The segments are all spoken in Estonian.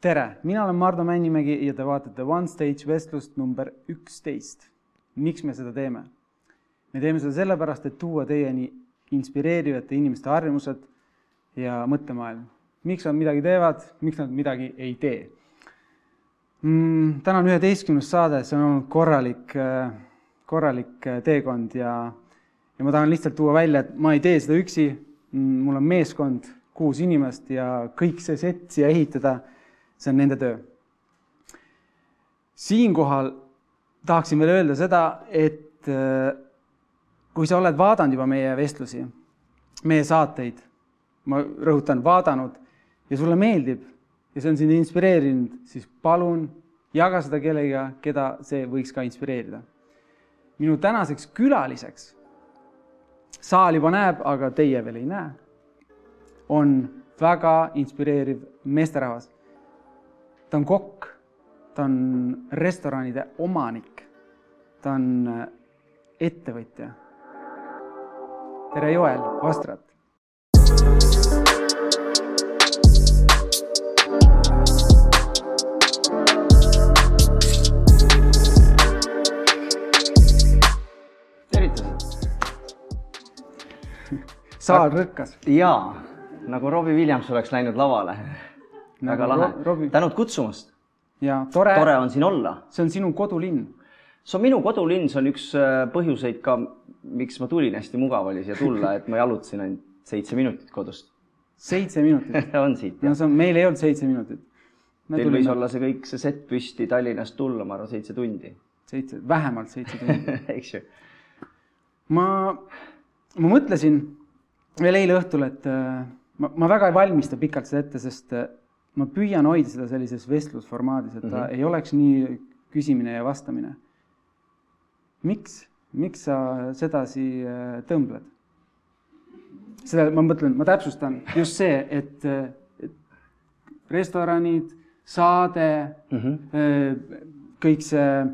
tere, mina olen Mardu Männimägi ja te vaatate One Stage vestlust number üksteist. miks me seda teeme? me teeme seda sellepärast, et tuua teieni inspireerivate inimeste harjumused ja mõttemaailm. miks nad midagi teevad, miks nad midagi ei tee mm,? täna on üheteistkümnes saade, see on olnud korralik, korralik teekond ja, ja ma tahan lihtsalt tuua välja, et ma ei tee seda üksi. mul on meeskond, kuus inimest ja kõik see sett siia ehitada see on nende töö. siinkohal tahaksin veel öelda seda, et äh, kui sa oled vaadanud juba meie vestlusi, meie saateid, ma rõhutan, vaadanud ja sulle meeldib ja see on sind inspireerinud, siis palun jaga seda kellegagi, keda see võiks ka inspireerida. minu tänaseks külaliseks, saal juba näeb, aga teie veel ei näe, on väga inspireeriv meesterahvas ta on kokk, ta on restoranide omanik, ta on äh, ettevõtja. tere, Joel Vastrat. tervitused. saal rõkkas. jaa, nagu Robbie Williams oleks läinud lavale väga Nagu lahe Ro- Robbie-, tänud kutsumast. ja tore, tore on siin olla. see on sinu kodulinn. see on minu kodulinn, see on üks äh, põhjuseid ka, miks ma tulin, hästi mugav oli siia tulla, et ma jalutasin ainult seitse minutit kodust seitse minutit. on siit, no see on, meil ei olnud seitse minutit. Teil võis olla see kõik, see sett püsti Tallinnast tulla, ma arvan, seitse tundi seitse, vähemalt seitse tundi. eks ju. ma, ma mõtlesin veel eile õhtul, et äh, ma, ma väga ei valmista pikalt seda ette, sest äh, ma püüan hoida seda sellises vestlusformaadis, et ta mm. -hmm. ei oleks nii küsimine ja vastamine. miks, miks sa sedasi äh, tõmbled? seda ma mõtlen, ma täpsustan just see, et, äh, et restoranid, saade Mm -hmm. kõik see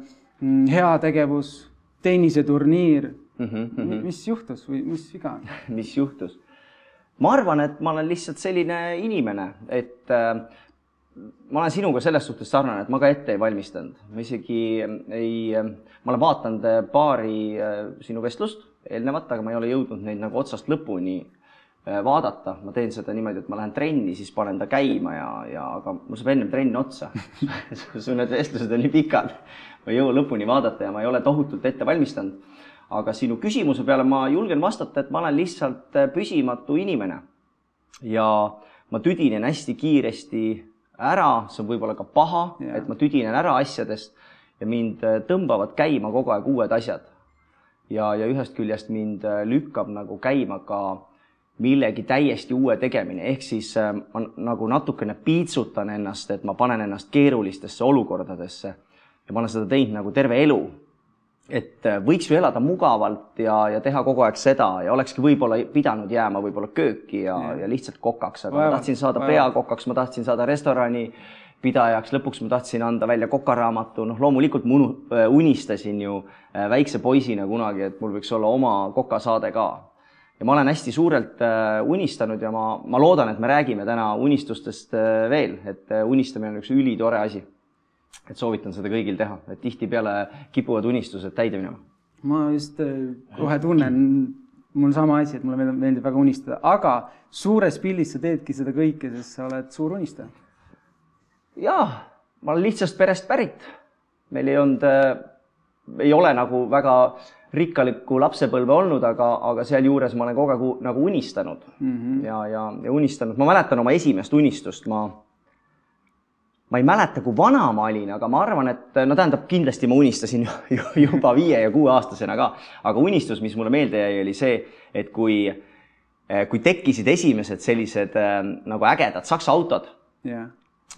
mm, heategevus, tenniseturniir mm, -hmm. mis juhtus või mis viga on? mis juhtus? Ma arvan, et ma olen lihtsalt selline inimene, et äh, ma olen sinuga selles suhtes sarnane, et ma ka ette ei valmistanud, ma isegi ei, ma olen vaadanud äh, paari äh, sinu vestlust eelnevat, aga ma ei ole jõudnud neid nagu otsast lõpuni äh, vaadata, ma teen seda niimoodi, et ma lähen trenni, siis panen ta käima ja, ja aga mul saab ennem trenn otsa. Su need vestlused on nii pikad, ma ei jõua lõpuni vaadata ja ma ei ole tohutult ette valmistanud aga sinu küsimuse peale ma julgen vastata, et ma olen lihtsalt äh, püsimatu inimene. ja ma tüdinen hästi kiiresti ära, see on võib-olla ka paha et ma tüdinen ära asjadest ja mind äh, tõmbavad käima kogu aeg uued asjad. ja, ja ühest küljest mind äh, lükkab nagu käima ka millegi täiesti uue tegemine, ehk siis ma nagu natukene piitsutan ennast, et ma panen ennast keerulistesse olukordadesse ja ma olen seda teinud nagu terve elu et äh, võiks ju elada mugavalt ja, ja teha kogu aeg seda ja olekski võib-olla pidanud jääma võib-olla kööki ja, Jah. ja lihtsalt kokaks, aga Vaevalt, ma tahtsin saada vaevalt. peakokaks, ma tahtsin saada restorani pidajaks, lõpuks ma tahtsin anda välja kokaraamatu, noh, loomulikult ma äh, unistasin ju äh, väikse poisina kunagi, et mul võiks olla oma kokasaade ka. ja ma olen hästi suurelt unistanud ja ma, ma loodan, et me räägime täna unistustest veel, et unistamine on üks ülitore asi et soovitan seda kõigil teha, et tihtipeale kipuvad unistused täide minema. ma just äh, kohe tunnen, mul sama asi, et mulle meeldib, väga unistada, aga suures pildis sa teedki seda kõike, sest sa oled suur unistaja. jaa, ma olen lihtsast perest pärit. meil ei olnud äh,, ei ole nagu väga rikkalikku lapsepõlve olnud, aga, aga sealjuures ma olen kogu aeg nagu unistanud Mm -hmm. ja, ja, ja unistanud, ma mäletan oma esimest unistust, ma ma ei mäleta, kui vana ma olin, aga ma arvan, et no tähendab, kindlasti ma unistasin ju, ju, juba viie ja kuueaastasena ka, aga unistus, mis mulle meelde jäi, oli see, et kui, kui tekkisid esimesed sellised äh, nagu ägedad saksa autod jah,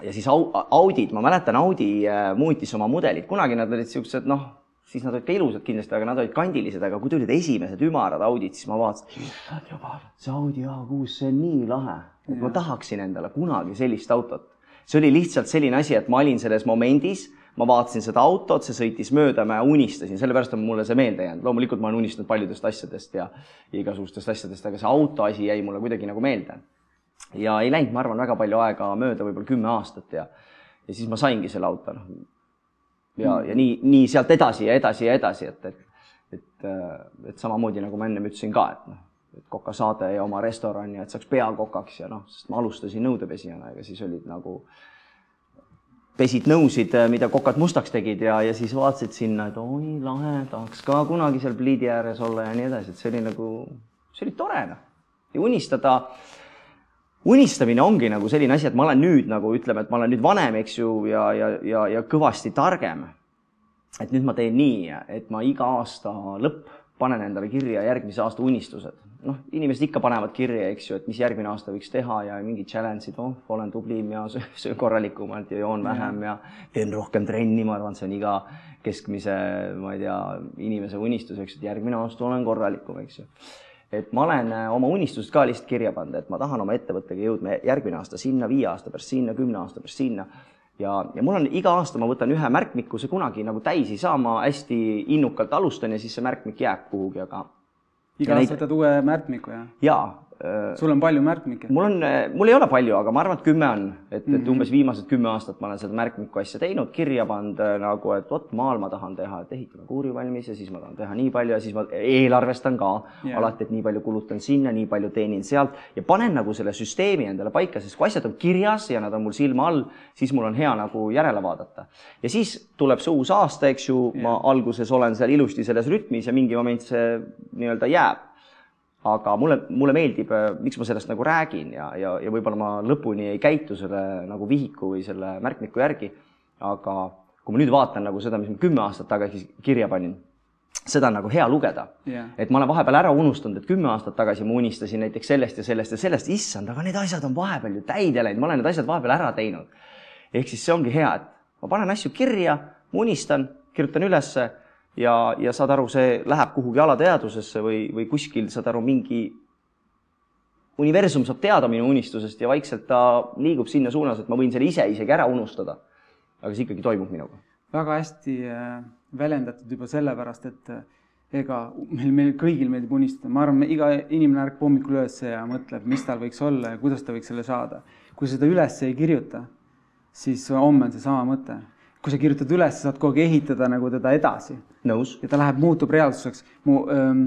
ja siis au, Audid, ma mäletan, Audi äh, muutis oma mudelid, kunagi nad olid siuksed, noh, siis nad olid ka ilusad kindlasti, aga nad olid kandilised, aga kui tulid esimesed ümarad Audid, siis ma vaatasin, see Audi A6, see on nii lahe, et ma tahaksin endale kunagi sellist autot. See oli lihtsalt selline asi, et ma olin selles momendis, ma vaatasin seda autot, see sõitis mööda, ma unistasin, sellepärast on mulle see meelde jäänud. loomulikult ma olen unistanud paljudest asjadest ja igasugustest asjadest, aga see auto asi jäi mulle kuidagi nagu meelde ja ei läinud, ma arvan, väga palju aega mööda, võib-olla kümme aastat ja ja siis ma saingi selle auto, noh. ja, ja nii, nii sealt edasi ja edasi ja edasi, et, et, et, et samamoodi nagu ma ennem ütlesin ka, et noh, kokasaade ja oma restoran ja et saaks peakokaks ja noh, sest ma alustasin nõudepesijana, ega siis olid nagu pesid nõusid, mida kokad mustaks tegid ja, ja siis vaatasid sinna, et oi, lahe, tahaks ka kunagi seal pliidi ääres olla ja nii edasi, et see oli nagu, see oli tore noh. ja unistada, unistamine ongi nagu selline asi, et ma olen nüüd nagu ütleme, et ma olen nüüd vanem, eks ju, ja, ja, ja, ja kõvasti targem. et nüüd ma teen nii, et ma iga aasta lõpp panen endale kirja järgmise aasta unistused. Noh, inimesed ikka panevad kirja, eks ju, et mis järgmine aasta võiks teha ja mingid challenge'id, oh, olen tublim ja söön korralikumalt ja joon vähem ja teen rohkem trenni, ma arvan, see on iga keskmise, ma ei tea, inimese unistus, eks, et järgmine aasta olen korralikum, eks ju. et ma olen äh, oma unistused ka lihtsalt kirja pannud, et ma tahan oma ettevõttega jõudma järgmine aasta sinna, viie aasta pärast sinna, kümne aasta pärast sinna ja, ja mul on iga aasta, ma võtan ühe märkmiku, see kunagi nagu täis ei saa, ma hästi innukalt alustan ja siis see märkmik jääb kuhugi, aga. Iga aasta võtad uue märkmiku, jah? jaa, sul on palju märkmikke? mul on, mul ei ole palju, aga ma arvan, et kümme on, et mm, -hmm. et mhm. umbes viimased kümme aastat ma olen seda märkmiku asja teinud, kirja pannud nagu, et vot maal ma tahan teha, et ehitame kuuri valmis ja siis ma tahan teha nii palju ja siis ma eelarvestan ka yeah. alati, et nii palju kulutan sinna, nii palju teenin sealt ja panen nagu selle süsteemi endale paika, sest kui asjad on kirjas ja nad on mul silma all, siis mul on hea nagu järele vaadata. ja siis tuleb see uus aasta, eks ju yeah., ma alguses olen seal ilusti selles rütmis ja mingi moment see nii-öelda jääb aga mulle, mulle meeldib, äh, miks ma sellest nagu räägin ja, ja, ja võib-olla ma lõpuni ei käitu selle nagu vihiku või selle märkmiku järgi, aga kui ma nüüd vaatan nagu seda, mis ma kümme aastat tagasi kirja panin, seda on nagu hea lugeda yeah.. et ma olen vahepeal ära unustanud, et kümme aastat tagasi ma unistasin näiteks sellest ja sellest ja sellest, issand, aga need asjad on vahepeal ju täide läinud, ma olen need asjad vahepeal ära teinud. ehk siis see ongi hea, et ma panen asju kirja, ma unistan, kirjutan ülesse ja, ja saad aru, see läheb kuhugi alateadvusesse või, või kuskil, saad aru, mingi universum saab teada minu unistusest ja vaikselt ta liigub sinna suunas, et ma võin selle ise isegi ära unustada. aga see ikkagi toimub minuga. väga hästi äh, väljendatud juba sellepärast, et äh, ega meil, meil kõigil meeldib unistada, ma arvan, iga inimene ärkab hommikul üles ja mõtleb, mis tal võiks olla ja kuidas ta võiks selle saada. kui seda üles ei kirjuta, siis homme on seesama mõte kui sa kirjutad üles, saad kogu aeg ehitada nagu teda edasi. nõus. ja ta läheb, muutub reaalsuseks. mu ähm,,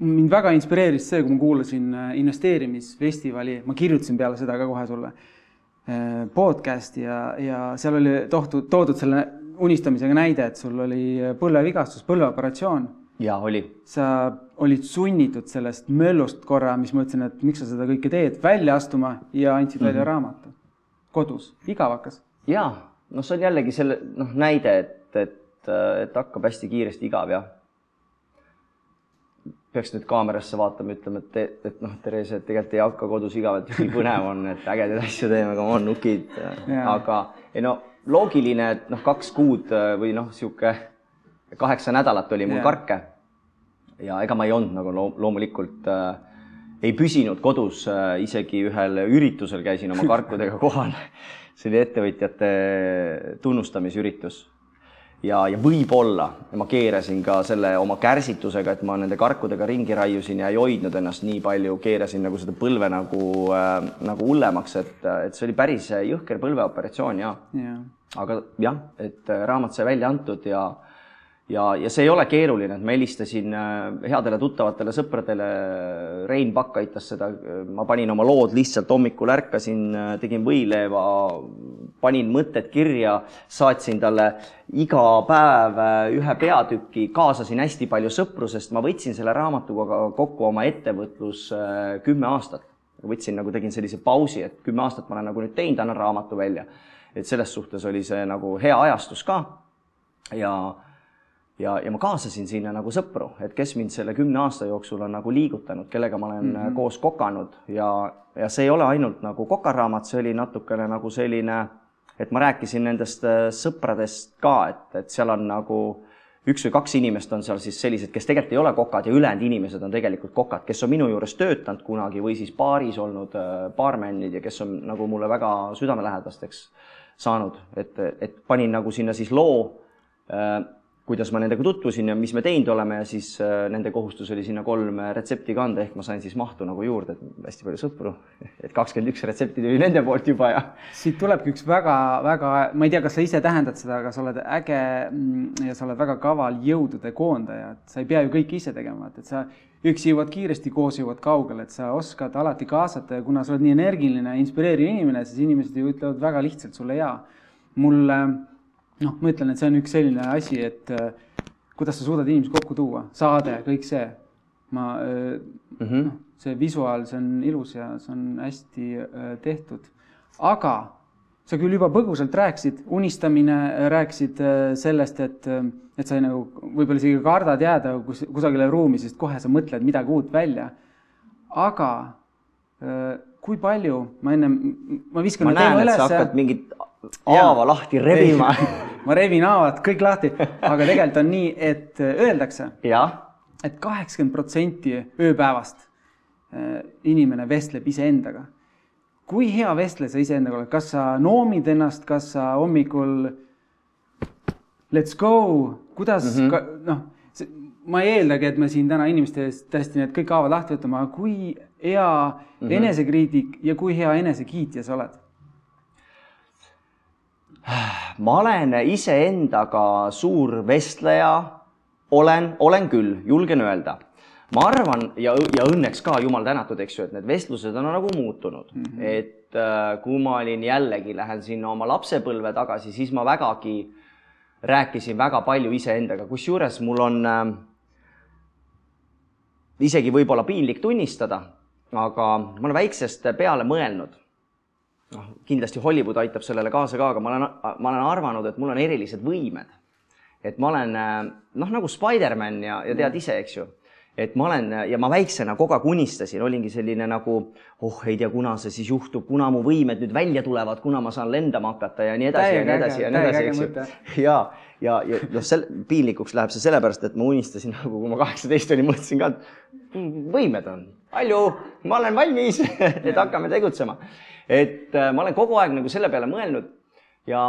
mind väga inspireeris see, kui ma kuulasin äh, investeerimisfestivali, ma kirjutasin peale seda ka kohe sulle äh,, podcast'i ja, ja seal oli tohtu, toodud selle unistamisega näide, et sul oli äh, põlvevigastus, põlveoperatsioon. jaa, oli. sa olid sunnitud sellest möllust korra, mis ma ütlesin, et miks sa seda kõike teed, välja astuma ja andsid mm -hmm. välja mhm. raamatu. kodus, igav hakkas. jaa noh, see on jällegi selle noh, näide, et, et, et hakkab hästi kiiresti igav ja peaks nüüd kaamerasse vaatama, ütlema, et, et noh, Therese, et tegelikult ei hakka kodus igav, et nii põnev on, et ägedaid asju teeme, come on, nukid. aga ei no loogiline, et noh, kaks kuud või noh, niisugune kaheksa nädalat oli mul ja. karke. ja ega ma ei olnud nagu loomulikult äh, ei püsinud kodus äh,, isegi ühel üritusel käisin oma karkudega kohal see oli ettevõtjate tunnustamisüritus. ja, ja võib-olla ma keerasin ka selle oma kärsitusega, et ma nende karkudega ringi raiusin ja ei hoidnud ennast nii palju, keerasin nagu seda põlve nagu äh,, nagu hullemaks, et, et see oli päris jõhker põlveoperatsioon ja, ja.. aga jah, et raamat sai välja antud ja ja, ja see ei ole keeruline, et ma helistasin äh, headele tuttavatele sõpradele, Rein Pakk aitas seda, ma panin oma lood lihtsalt hommikul ärkasin, äh, tegin võileiva, panin mõtted kirja, saatsin talle iga päev äh, ühe peatüki, kaasasin hästi palju sõpru, sest ma võtsin selle raamatuga kokku oma ettevõtlus kümme aastat. võtsin nagu, tegin sellise pausi, et kümme aastat ma olen nagu nüüd teinud, annan raamatu välja. et selles suhtes oli see nagu hea ajastus ka ja ja, ja ma kaasasin sinna nagu sõpru, et kes mind selle kümne aasta jooksul on nagu liigutanud, kellega ma olen mm -hmm. koos kokanud ja, ja see ei ole ainult nagu kokaraamat, see oli natukene nagu selline, et ma rääkisin nendest äh, sõpradest ka, et, et seal on nagu üks või kaks inimest on seal siis sellised, kes tegelikult ei ole kokad ja ülejäänud inimesed on tegelikult kokad, kes on minu juures töötanud kunagi või siis baaris olnud äh, ja kes on nagu mulle väga südamelähedasteks saanud, et, et panin nagu sinna siis loo äh, kuidas ma nendega tutvusin ja mis me teinud oleme ja siis äh, nende kohustus oli sinna kolm retsepti kanda, ehk ma sain siis mahtu nagu juurde, et hästi palju sõpru, et kakskümmend üks retsepti tuli nende poolt juba ja. siit tulebki üks väga-väga, ma ei tea, kas sa ise tähendad seda, aga sa oled äge mm, ja sa oled väga kaval jõudude koondaja, et sa ei pea ju kõike ise tegema, et, et sa üksi jõuad kiiresti, koos jõuad kaugele, et sa oskad alati kaasata ja kuna sa oled nii energiline, inspireeriv inimene, siis inimesed ju ütlevad väga lihtsalt sulle jaa. mulle noh, ma ütlen, et see on üks selline asi, et äh, kuidas sa suudad inimesi kokku tuua, saade, kõik see. ma äh, mm, -hmm. noh, see visuaal, see on ilus ja see on hästi äh, tehtud. aga sa küll juba põgusalt rääkisid, unistamine, rääkisid sellest, et, et sa nagu võib-olla isegi kardad jääda kus, kusagile ruumi, sest kohe sa mõtled midagi uut välja. aga kui palju, ma enne, ma viskan. ma näen, et sa hakkad mingit haava lahti rebima. Ma rebin haavad kõik lahti, aga tegelikult on nii, et äh, öeldakse, et kaheksakümmend protsenti ööpäevast äh, inimene vestleb iseendaga. kui hea vestleja sa iseendaga oled, kas sa noomid ennast, kas sa hommikul let's go, kuidas mm -hmm. noh, ma ei eeldagi, et me siin täna inimeste eest tõesti need kõik haavad lahti võtame, aga kui hea mm -hmm. enesekriitik ja kui hea enesekiitja sa oled ma olen iseendaga suur vestleja, olen, olen küll, julgen öelda. ma arvan ja, ja õnneks ka, jumal tänatud, eks ju, et need vestlused on nagu muutunud mm, -hmm. et äh, kui ma olin jällegi, lähen sinna oma lapsepõlve tagasi, siis ma vägagi rääkisin väga palju iseendaga, kusjuures mul on äh, isegi võib-olla piinlik tunnistada, aga ma olen väiksest peale mõelnud noh, kindlasti Hollywood aitab sellele kaasa ka, aga ma olen, ma olen arvanud, et mul on erilised võimed. et ma olen noh, nagu Spider-man ja, ja tead ise, eks ju. Et ma olen ja ma väiksena kogu aeg unistasin, olingi selline nagu oh, ei tea, kuna see siis juhtub, kuna mu võimed nüüd välja tulevad, kuna ma saan lendama hakata ja nii edasi ja nii edasi ja nii edasi, eks ju. ja, ja, ja noh, sel-, piinlikuks läheb see sellepärast, et ma unistasin nagu, kui ma kaheksateist olin, mõtlesin ka, et võimed on, palju, ma olen valmis et hakkame tegutsema et äh, ma olen kogu aeg nagu selle peale mõelnud ja,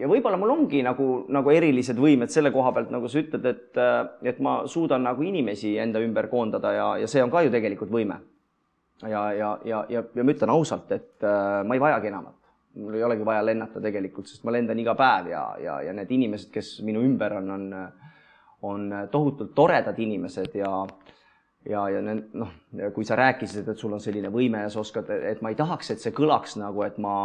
ja võib-olla mul ongi nagu, nagu erilised võimed selle koha pealt, nagu sa ütled, et, äh, et ma suudan nagu inimesi enda ümber koondada ja, ja see on ka ju tegelikult võime. ja, ja, ja, ja, ja ma ütlen ausalt, et äh, ma ei vajagi enamat. mul ei olegi vaja lennata tegelikult, sest ma lendan iga päev ja, ja, ja need inimesed, kes minu ümber on, on, on tohutult toredad inimesed ja ja, ja noh, kui sa rääkisid, et sul on selline võime ja sa oskad, et ma ei tahaks, et see kõlaks nagu, et ma,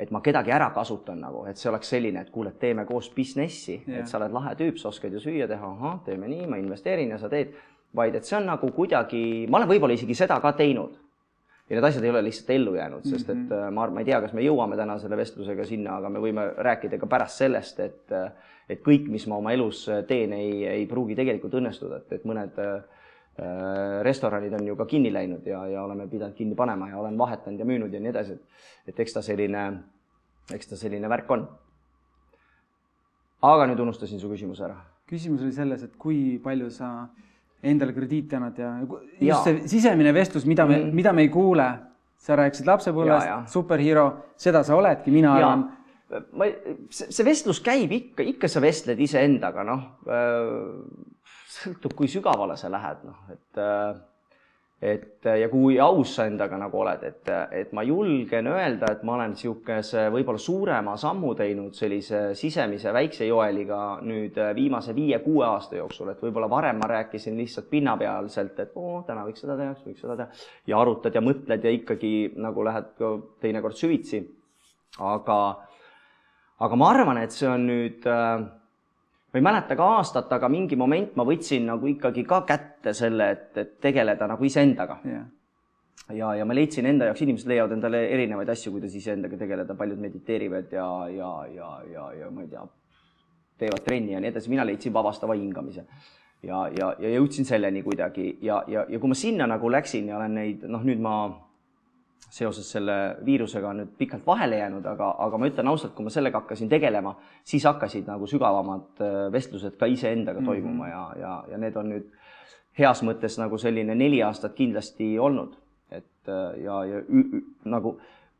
et ma kedagi ära kasutan nagu, et see oleks selline, et kuule, teeme koos business'i et sa oled lahe tüüp, sa oskad ju süüa teha, ahah, teeme nii, ma investeerin ja sa teed, vaid et see on nagu kuidagi, ma olen võib-olla isegi seda ka teinud. ja need asjad ei ole lihtsalt ellu jäänud, sest et mm -hmm. ma, ma ei tea, kas me jõuame täna selle vestlusega sinna, aga me võime rääkida ka pärast sellest, et et kõik, mis ma oma elus teen, ei, ei pruugi tegelikult õnnestuda, et, et mõned äh, Äh, restoranid on ju ka kinni läinud ja, ja oleme pidanud kinni panema ja olen vahetanud ja müünud ja nii edasi, et, et eks ta selline, eks ta selline värk on. aga nüüd unustasin su küsimuse ära. küsimus oli selles, et kui palju sa endale krediiti annad ja just ja. see sisemine vestlus, mida me mm., mida me ei kuule. sa rääkisid lapsepõlvest, superhero, seda sa oledki, mina ja. arvan ma, see vestlus käib ikka, ikka sa vestled iseendaga, noh sõltub, kui sügavale sa lähed, noh, et et ja kui aus sa endaga nagu oled, et, et ma julgen öelda, et ma olen niisuguse võib-olla suurema sammu teinud sellise sisemise väikse joeliga nüüd viimase viie-kuue aasta jooksul, et võib-olla varem ma rääkisin lihtsalt pinnapealselt, et oo, täna võiks seda teha, võiks seda teha ja arutad ja mõtled ja ikkagi nagu lähed ka teinekord süvitsi. aga, aga ma arvan, et see on nüüd äh, ma ei mäleta ka aastat, aga mingi moment ma võtsin nagu ikkagi ka kätte selle, et, et tegeleda nagu iseendaga yeah. ja, ja ma leidsin enda jaoks, inimesed leiavad endale erinevaid asju, kuidas iseendaga tegeleda, paljud mediteerivad ja, ja, ja, ja, ja ma ei tea, teevad trenni ja nii edasi, mina leidsin vabastava hingamise. ja, ja, ja jõudsin selleni kuidagi ja, ja, ja kui ma sinna nagu läksin ja olen neid, noh, nüüd ma seoses selle viirusega nüüd pikalt vahele jäänud, aga, aga ma ütlen ausalt, kui ma sellega hakkasin tegelema, siis hakkasid nagu sügavamad äh, vestlused ka iseendaga mm -hmm. toimuma ja, ja, ja need on nüüd heas mõttes nagu selline neli aastat kindlasti olnud. et äh, ja, ja ü, ü, nagu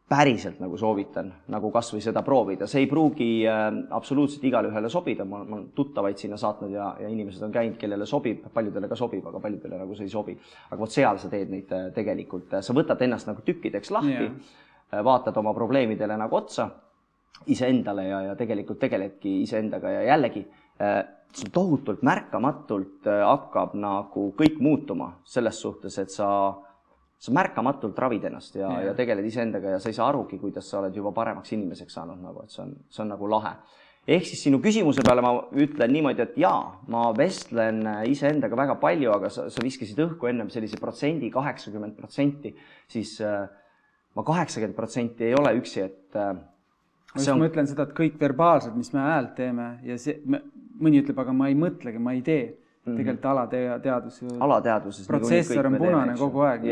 päriselt nagu soovitan nagu kasvõi seda proovida, see ei pruugi äh, absoluutselt igale ühele sobida, ma, olen tuttavaid sinna saatnud ja, ja inimesed on käinud, kellele sobib, paljudele ka sobib, aga paljudele nagu see ei sobi. aga vot seal sa teed neid äh, tegelikult, sa võtad ennast nagu tükkideks lahti yeah., vaatad oma probleemidele nagu otsa iseendale ja, ja tegelikult tegeledki iseendaga ja jällegi see tohutult märkamatult hakkab nagu kõik muutuma selles suhtes, et sa sa märkamatult ravid ennast ja, ja., ja tegeled iseendaga ja sa ei saa arugi, kuidas sa oled juba paremaks inimeseks saanud nagu, et see on, see on nagu lahe. ehk siis sinu küsimuse peale ma ütlen niimoodi, et jaa, ma vestlen iseendaga väga palju, aga sa, sa viskasid õhku ennem sellise protsendi, kaheksakümmend protsenti, siis äh, ma kaheksakümmend protsenti ei ole üksi, et äh, ma just on... mõtlen seda, et kõik verbaalselt, mis me häält teeme ja see, mõni ütleb, aga ma ei mõtlegi, ma ei tee mm. -hmm. tegelikult alateadus ju. alateaduses. protsessor on punane kogu aeg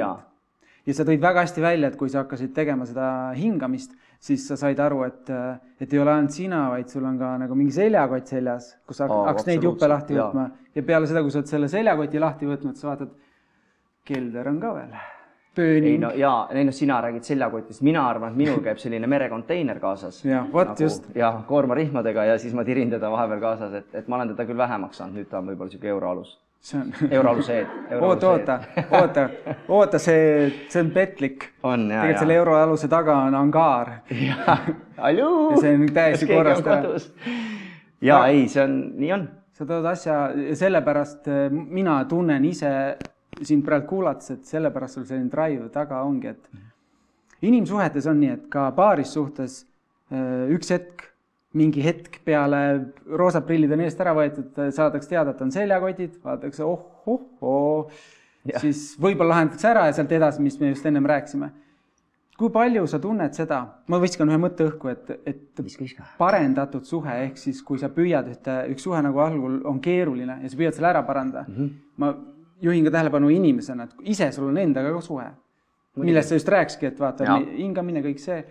ja sa tõid väga hästi välja, et kui sa hakkasid tegema seda hingamist, siis sa said aru, et, et ei ole ainult sina, vaid sul on ka nagu mingi seljakott seljas, kus sa hakkasid neid juppe lahti võtma ja peale seda, kui sa oled selle seljakoti lahti võtnud, sa vaatad, kelder on ka veel. ei no jaa, ei no sina räägid seljakotist, mina arvan, et minul käib selline merekonteiner kaasas. jah, vot nagu, just. jah, koormarihmadega ja siis ma tirin teda vahepeal kaasas, et, et ma olen teda küll vähemaks saanud, nüüd ta on võib-olla niisugune euroalus see on euroaluse eed. oota, oota, oota, oota, see, see on petlik. tegelikult selle euroaluse taga on angaar. ja see on täiesti korrast ära. ja ei, see on, nii on. sa tood asja, sellepärast äh, mina tunnen ise sind praegu kuulates, et sellepärast sul selline drive taga ongi, et inimsuhetes on nii, et ka paaris suhtes äh, üks hetk mingi hetk peale roosad prillid on eest ära võetud, saadakse teada, et on seljakotid, vaadatakse oh-oh-oo, siis võib-olla lahendatakse ära ja sealt edasi, mis me just ennem rääkisime. kui palju sa tunned seda, ma viskan ühe mõtte õhku, et, et viska, viska. parendatud suhe, ehk siis kui sa püüad ühte, üks suhe nagu algul on keeruline ja sa püüad selle ära parandada mm, -hmm. ma juhin ka tähelepanu inimesena, et ise sul on endaga ka suhe, millest sa just rääkisidki, et vaata, hingamine, kõik see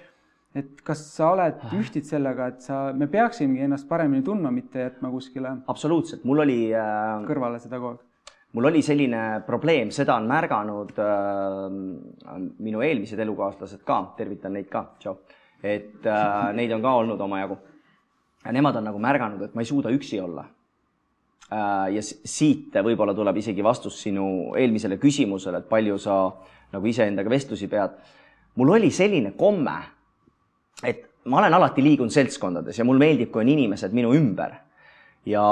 et kas sa oled, ah. ühtid sellega, et sa, me peaksimegi ennast paremini tundma, mitte jätma kuskile. absoluutselt, mul oli äh,. kõrvale seda kogu aeg. mul oli selline probleem, seda on märganud äh, minu eelmised elukaaslased ka, tervitan neid ka, tšau. et äh, neid on ka olnud omajagu. ja nemad on nagu märganud, et ma ei suuda üksi olla äh,. ja siit võib-olla tuleb isegi vastus sinu eelmisele küsimusele, et palju sa nagu iseendaga vestlusi pead. mul oli selline komme et ma olen alati liigunud seltskondades ja mulle meeldib, kui on inimesed minu ümber. ja,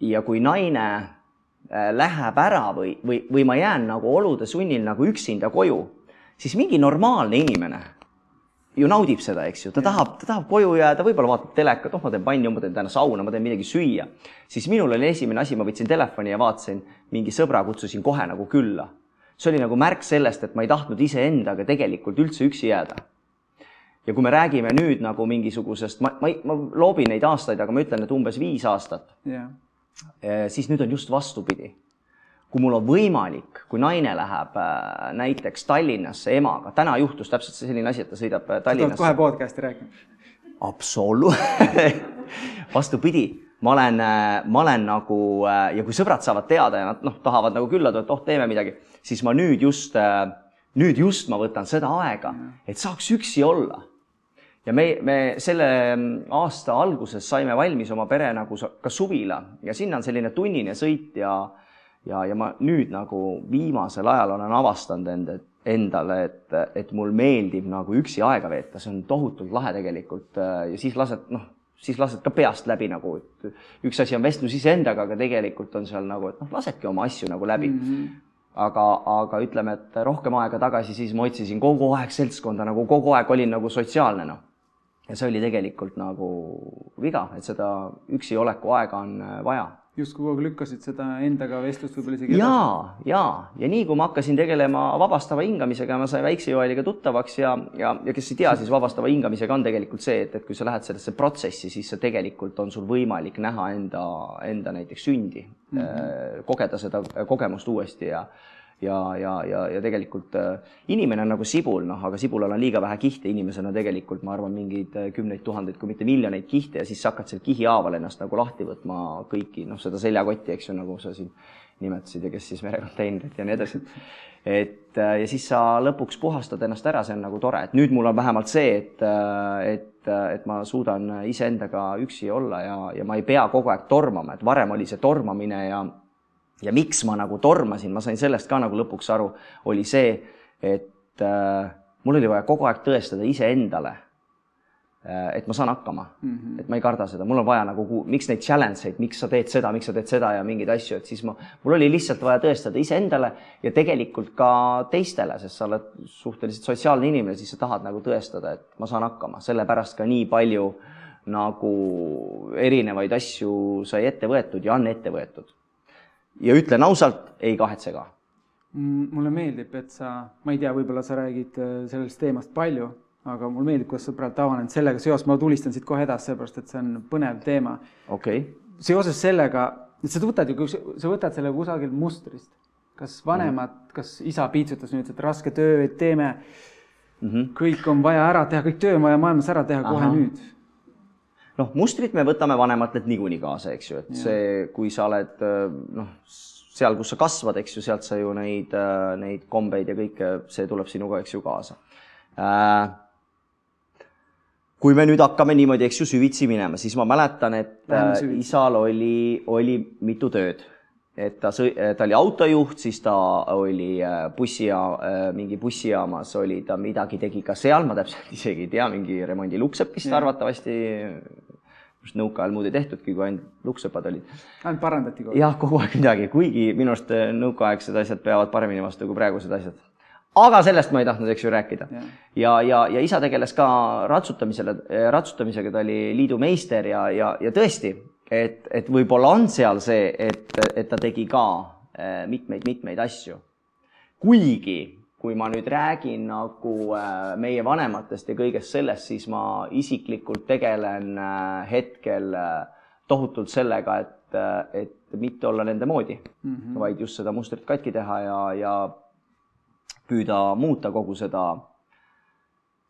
ja kui naine äh, läheb ära või, või, või ma jään nagu olude sunnil nagu üksinda koju, siis mingi normaalne inimene ju naudib seda, eks ju, ta tahab, ta tahab koju jääda, võib-olla vaatab telekat, noh, ma teen panni, ma teen täna sauna, ma teen midagi süüa. siis minul oli esimene asi, ma võtsin telefoni ja vaatasin, mingi sõbra kutsusin kohe nagu külla. see oli nagu märk sellest, et ma ei tahtnud iseendaga tegelikult üldse üksi jääda ja kui me räägime nüüd nagu mingisugusest, ma, ma, ma loobin neid aastaid, aga ma ütlen, et umbes viis aastat yeah., siis nüüd on just vastupidi. kui mul on võimalik, kui naine läheb äh, näiteks Tallinnasse emaga, täna juhtus täpselt selline asi, et ta sõidab äh, Tallinnasse. kohe podcast'i rääkima. absoluutselt vastupidi, ma olen, äh, ma olen nagu ja kui sõbrad saavad teada ja nad noh, tahavad nagu külla tulla, et oh, teeme midagi, siis ma nüüd just, nüüd just ma võtan seda aega, et saaks üksi olla ja me, me selle aasta alguses saime valmis oma pere nagu ka suvila. Ja sinna on selline tunnine sõit ja ja, ja ma nüüd nagu viimasel ajal olen avastanud end, et endale, et, et mul meeldib nagu üksi aega veeta, see on tohutult lahe tegelikult ja siis lased, noh, siis lased ka peast läbi nagu, et üks asi on vestlus iseendaga, aga tegelikult on seal nagu, et noh, lasedki oma asju nagu läbi. Mm. -hmm aga, aga ütleme, et rohkem aega tagasi, siis ma otsisin kogu aeg seltskonda, nagu kogu aeg olin nagu sotsiaalne, noh ja see oli tegelikult nagu viga, et seda üksi oleku aega on äh, vaja. justkui kogu aeg lükkasid seda endaga vestlust võib-olla isegi ja, ja, ja nii kui ma hakkasin tegelema vabastava hingamisega, ma sain väikse Joeliga tuttavaks ja, ja, ja kes ei tea, siis vabastava hingamisega on tegelikult see, et, et kui sa lähed sellesse protsessi, siis sa tegelikult on sul võimalik näha enda, enda näiteks sündi mm, -hmm. kogeda seda kogemust uuesti ja ja, ja, ja, ja tegelikult äh, inimene on nagu sibul, noh, aga sibulal on liiga vähe kihte, inimesel on tegelikult, ma arvan, mingeid äh, kümneid tuhandeid, kui mitte miljoneid kihte ja siis sa hakkad seal kihihaaval ennast nagu lahti võtma kõiki, noh, seda seljakotti, eks ju, nagu sa siin nimetasid ja kes siis merekonteinerit ja nii edasi. et äh, ja siis sa lõpuks puhastad ennast ära, see on nagu tore, et nüüd mul on vähemalt see, et, et, et ma suudan iseendaga üksi olla ja, ja ma ei pea kogu aeg tormama, et varem oli see tormamine ja ja miks ma nagu tormasin, ma sain sellest ka nagu lõpuks aru, oli see, et äh, mul oli vaja kogu aeg tõestada iseendale äh,, et ma saan hakkama mm, -hmm. et ma ei karda seda, mul on vaja nagu, miks neid challenge eid, miks sa teed seda, miks sa teed seda ja mingeid asju, et siis ma, mul oli lihtsalt vaja tõestada iseendale ja tegelikult ka teistele, sest sa oled suhteliselt sotsiaalne inimene, siis sa tahad nagu tõestada, et ma saan hakkama, sellepärast ka nii palju nagu erinevaid asju sai ette võetud ja on ette võetud ja ütlen ausalt, ei kahetse ka. mulle meeldib, et sa, ma ei tea, võib-olla sa räägid äh, sellest teemast palju, aga mulle meeldib, kuidas sa praegu avanenud sellega seoses, ma tulistan siit kohe edasi, sellepärast et see on põnev teema. okei okay.. seoses sellega, sa võtad ju, sa võtad selle kusagilt mustrist, kas vanemad mm, -hmm. kas isa piitsutas nüüd, et raske töö, teeme mm, -hmm. kõik on vaja ära teha, kõik töö on vaja maailmas ära teha Aha. kohe nüüd noh, mustrit me võtame vanematelt niikuinii kaasa, eks ju, et ja. see, kui sa oled noh, seal, kus sa kasvad, eks ju, sealt sa ju neid, neid kombeid ja kõike, see tuleb sinuga, eks ju, kaasa. Äh, kui me nüüd hakkame niimoodi, eks ju, süvitsi minema, siis ma mäletan, et isal oli, oli mitu tööd et ta sõi, ta oli autojuht, siis ta oli bussijaam, mingi bussijaamas oli ta midagi tegi ka seal, ma täpselt isegi ei tea, mingi remondilukksepp vist arvatavasti just nõukaajal muud ei tehtudki, kui ainult lukksepad olid. ainult parandati kogu aeg? jah, kogu aeg midagi, kuigi minu arust äh, nõukaaegsed asjad peavad paremini vastu kui praegused asjad. aga sellest ma ei tahtnud, eks ju, rääkida. ja, ja, ja, ja isa tegeles ka ratsutamisele, äh, ratsutamisega, ta oli liidu meister ja, ja, ja tõesti, et, et võib-olla on seal see, et, et ta tegi ka mitmeid-mitmeid äh, asju. kuigi kui ma nüüd räägin nagu äh, meie vanematest ja kõigest sellest, siis ma isiklikult tegelen äh, hetkel äh, tohutult sellega, et, et mitte olla nende moodi mm, -hmm. vaid just seda mustrit katki teha ja, ja püüda muuta kogu seda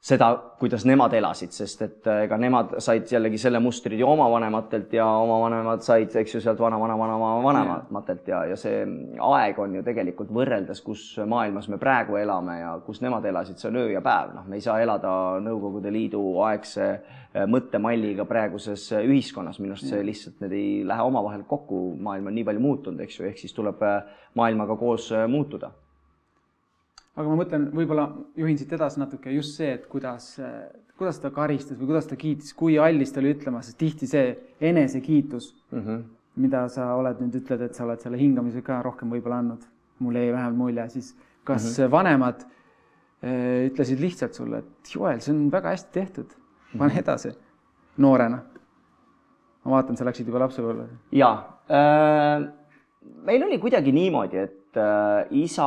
seda, kuidas nemad elasid, sest et äh, ega nemad said jällegi selle mustri ju oma vanematelt ja oma vanemad said, eks ju, sealt vana-vana-vana-vanematelt ja, ja see aeg on ju tegelikult võrreldes, kus maailmas me praegu elame ja kus nemad elasid, see on öö ja päev, noh, me ei saa elada Nõukogude Liidu aegse äh, mõttemalliga praeguses äh, ühiskonnas, minu arust see lihtsalt, need ei lähe omavahel kokku, maailm on nii palju muutunud, eks ju, ehk siis tuleb maailmaga koos muutuda aga ma mõtlen, võib-olla juhin siit edasi natuke just see, et kuidas, kuidas ta karistas või kuidas ta kiitis, kui allis ta oli ütlema, sest tihti see enesekiitus mm, -hmm. mida sa oled nüüd ütled, et sa oled selle hingamise ka rohkem võib-olla andnud, mulle jäi vähemalt mulje, siis kas mm -hmm. vanemad äh, ütlesid lihtsalt sulle, et Joel, see on väga hästi tehtud, pane mhm. edasi noorena? ma vaatan, sa läksid juba lapsepõlve. jaa äh,, meil oli kuidagi niimoodi, et äh, isa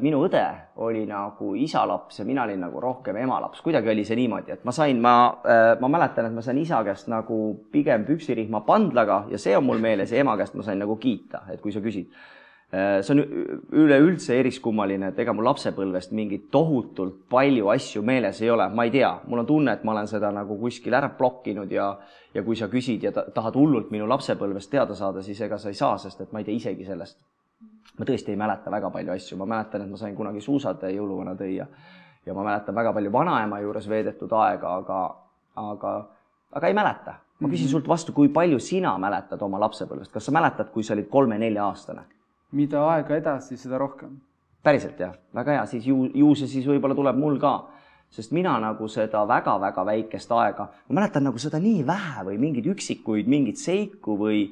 minu õde oli nagu isa laps ja mina olin nagu rohkem ema laps, kuidagi oli see niimoodi, et ma sain, ma, äh, ma mäletan, et ma sain isa käest nagu pigem püksirihma pandlaga ja see on mul meeles ja ema käest ma sain nagu kiita, et kui sa küsid. Äh, see on üleüldse eriskummaline, et ega mul lapsepõlvest mingit tohutult palju asju meeles ei ole, ma ei tea, mul on tunne, et ma olen seda nagu kuskil ära blokkinud ja ja kui sa küsid ja tahad hullult minu lapsepõlvest teada saada, siis ega sa ei saa, sest et ma ei tea isegi sellest ma tõesti ei mäleta väga palju asju, ma mäletan, et ma sain kunagi suusad jõuluvana tõi ja ma mäletan väga palju vanaema juures veedetud aega, aga, aga, aga ei mäleta. ma küsin mhm. sult vastu, kui palju sina mäletad oma lapsepõlvest, kas sa mäletad, kui sa olid kolme-nelja-aastane? mida aega edasi, seda rohkem. päriselt jah, väga hea, siis ju, ju see siis võib-olla tuleb mul ka, sest mina nagu seda väga-väga väikest aega, ma mäletan nagu seda nii vähe või mingeid üksikuid, mingeid seiku või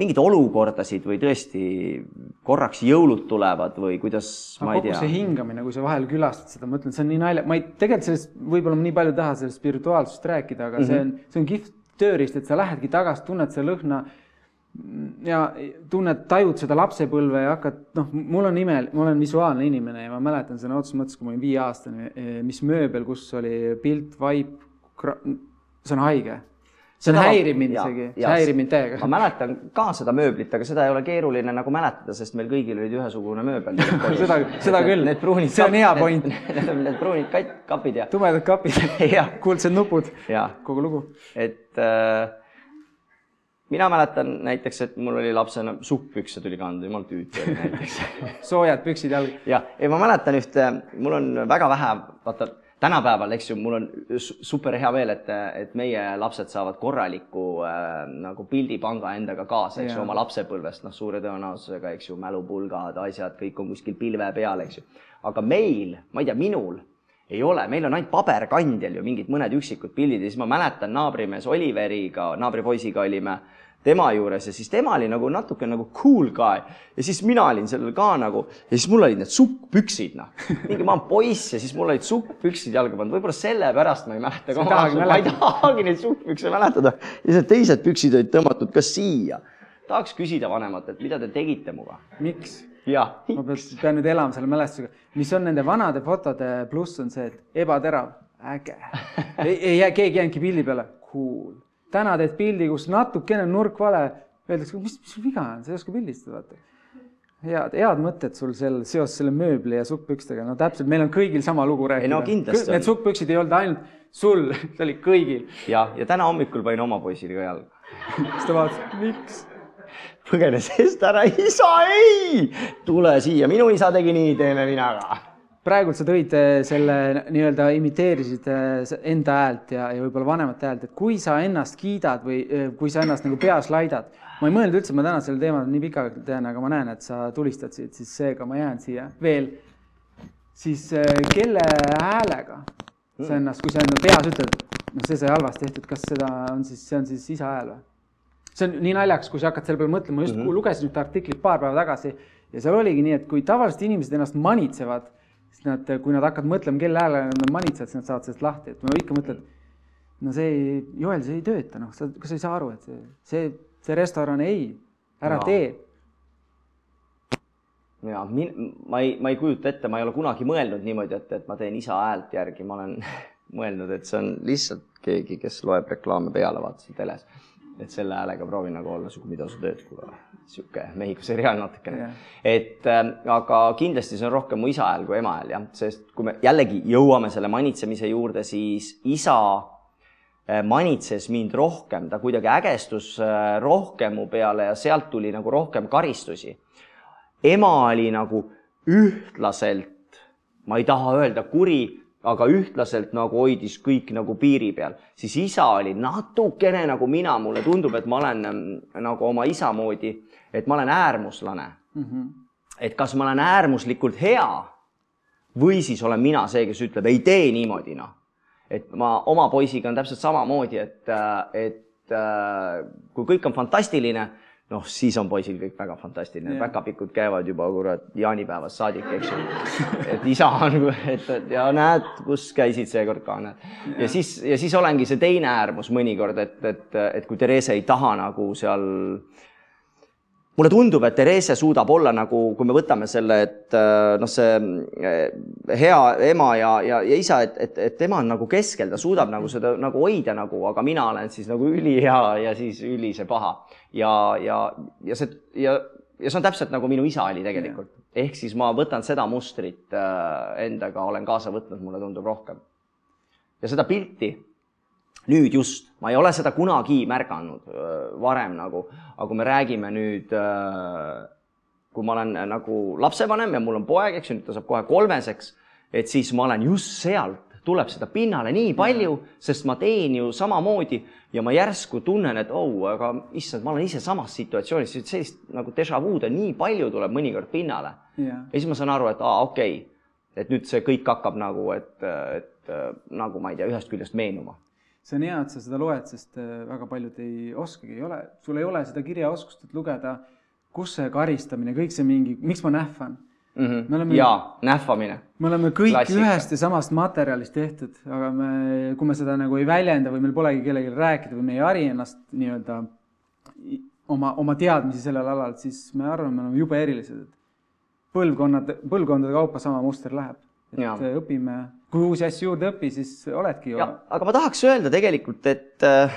mingeid olukordasid või tõesti korraks jõulud tulevad või kuidas no, ma ei tea. see hingamine, kui sa vahel külastad seda, ma ütlen, see on nii nalja, ma ei, tegelikult sellest võib-olla nii palju ei taha sellest spirituaalsusest rääkida, aga mm -hmm. see on, see on kihvt tööriist, et sa lähedki tagasi, tunned seda lõhna ja tunned, tajud seda lapsepõlve ja hakkad, noh, mul on ime, ma olen visuaalne inimene ja ma mäletan sõna otseses mõttes, kui ma olin viieaastane, mis mööbel, kus oli pilt, vaip, see on haige see häirib mind isegi, see häirib mind täiega. ma mäletan ka seda mööblit, aga seda ei ole keeruline nagu mäletada, sest meil kõigil olid ühesugune mööbel seda, seda küll. Need pruunid. see on hea point. Need, pruunid kat, kapid ja. tumedad kapid kuldsed nupud. kogu lugu. et äh, mina mäletan näiteks, et mul oli lapsena sukkpükse tuli kanda, jumal tüütu oli näiteks soojad püksid jalga. ja, ja ma mäletan ühte, mul on väga vähe, vaata tänapäeval, eks ju, mul on super hea meel, et, et meie lapsed saavad korraliku äh, nagu pildipanga endaga kaasa, eks ju, oma lapsepõlvest, noh, suure tõenäosusega, eks ju, mälupulgad, asjad, kõik on kuskil pilve peal, eks ju. aga meil, ma ei tea, minul ei ole, meil on ainult paberkandjal ju mingid mõned üksikud pildid ja siis ma mäletan naabrimees Oliveriga, naabripoisiga olime äh, tema juures ja siis tema oli nagu natuke nagu cool guy. Ja siis mina olin sellel ka nagu ja siis mul olid need sukkpüksid noh, mingi ma olen poiss ja siis mul olid sukkpüksid jalga pandud, võib-olla sellepärast ma ei mäleta ma ei tahagi neid sukkpükse mäletada. Ja need teised püksid olid tõmmatud ka siia. tahaks küsida vanematelt, mida te tegite minuga? miks? jah. ma pean, pean nüüd elama selle mälestusega, mis on nende vanade fotode pluss on see, et ebaterav, äge. Ei, ei jää keegi jäänudki pildi peale, cool täna teed pildi, kus natukene nurk vale, öeldakse, mis, mis sul viga on, sa ei oska pildistada, vaata. head, head mõtted sul sel, seoses selle mööbli ja sukkpükstega, no täpselt, meil on kõigil sama lugu rääkida. No, Need sukkpüksid ei olnud ainult sul, see oli kõigil. ja, ja täna hommikul panin oma poisile ka jalga siis ta vaatas, miks? põgenes eest ära, isa ei, tule siia, minu isa tegi nii, teeme mina ka praegult sa tõid äh, selle nii-öelda imiteerisid äh, enda häält ja, ja võib-olla vanemate häält, et kui sa ennast kiidad või äh, kui sa ennast nagu peas laidad, ma ei mõelnud üldse, ma täna sellel teemal nii pikalt teen, aga ma näen, et sa tulistad siit, siis seega ma jään siia veel. siis kelle häälega sa mm. ennast, kui sa enda peas ütled, noh, see sai halvasti tehtud, kas seda on siis, see on siis isa hääl või? see on nii naljakas, kui sa hakkad selle peale mõtlema, just mm -hmm. lugesin ühte artiklit paar päeva tagasi ja seal oligi nii, et kui tavaliselt inimesed ennast manitsevad siis nad, kui nad hakkavad mõtlema, kelle häälega nad manitsevad, siis nad saavad sellest lahti, et ma ikka mõtlen, no see ei, Joel, see ei tööta, noh, sa, kas sa ei saa aru, et see, see, see restoran ei, ära no. tee. ja min-, ma ei, ma ei kujuta ette, ma ei ole kunagi mõelnud niimoodi, et, et ma teen isa häält järgi, ma olen mõelnud, et see on lihtsalt keegi, kes loeb reklaame peale, vaatasin teles et selle häälega proovin nagu olla sihuke, mida sa teed, kuule, sihuke Mehhiko seriaal natukene. Yeah.. et äh, aga kindlasti see on rohkem mu isa hääl kui ema hääl jah, sest kui me jällegi jõuame selle manitsemise juurde, siis isa äh, manitses mind rohkem, ta kuidagi ägestus äh, rohkem mu peale ja sealt tuli nagu rohkem karistusi. ema oli nagu ühtlaselt, ma ei taha öelda kuri aga ühtlaselt nagu hoidis kõik nagu piiri peal, siis isa oli natukene nagu mina, mulle tundub, et ma olen mm, nagu oma isa moodi, et ma olen äärmuslane mm. -hmm. et kas ma olen äärmuslikult hea või siis olen mina see, kes ütleb, ei tee niimoodi, noh. et ma oma poisiga on täpselt samamoodi, et, et kui kõik on fantastiline noh, siis on poisil kõik väga fantastiline, päkapikud käivad juba kurat jaanipäevast saadik, eks ju. et isa on, et, et ja näed, kus käisid seekord ka, näed. ja siis, ja siis olengi see teine äärmus mõnikord, et, et, et kui Therese ei taha nagu seal mulle tundub, et Therese suudab olla nagu, kui me võtame selle, et äh, noh, see äh, hea ema ja, ja, ja isa, et, et, et tema on nagu keskel, ta suudab nagu seda nagu hoida nagu, aga mina olen siis nagu ülihea ja siis üli see paha. ja, ja, ja see ja, ja see on täpselt nagu minu isa oli tegelikult. ehk siis ma võtan seda mustrit äh, endaga, olen kaasa võtnud, mulle tundub rohkem. ja seda pilti nüüd just, ma ei ole seda kunagi märganud varem nagu, aga kui me räägime nüüd, kui ma olen nagu lapsevanem ja mul on poeg, eks ju, nüüd ta saab kohe kolmeseks, et siis ma olen just sealt, tuleb seda pinnale nii palju, sest ma teen ju samamoodi ja ma järsku tunnen, et oh, aga issand, ma olen ise samas situatsioonis, sellist nagu déjà vu'd on nii palju, tuleb mõnikord pinnale. ja siis ma saan aru, et aa, okei okay., et nüüd see kõik hakkab nagu, et, et nagu ma ei tea, ühest küljest meenuma see on hea, et sa seda loed, sest äh, väga paljud ei oskagi, ei ole, sul ei ole seda kirjaoskust, et lugeda, kus see karistamine, kõik see mingi, miks ma nähvan mm. -hmm. Me oleme, jaa, nähvamine. me oleme kõik Klassika. ühest ja samast materjalist tehtud, aga me, kui me seda nagu ei väljenda või meil polegi kellelegi rääkida või me ei hari ennast nii-öelda oma, oma teadmisi sellel alal, siis me arvame, me oleme jube erilised, et põlvkonnad, põlvkondade kaupa sama muster läheb. et ja. õpime kui uusi asju juurde õpi, siis oledki ju. aga ma tahaks öelda tegelikult, et, äh,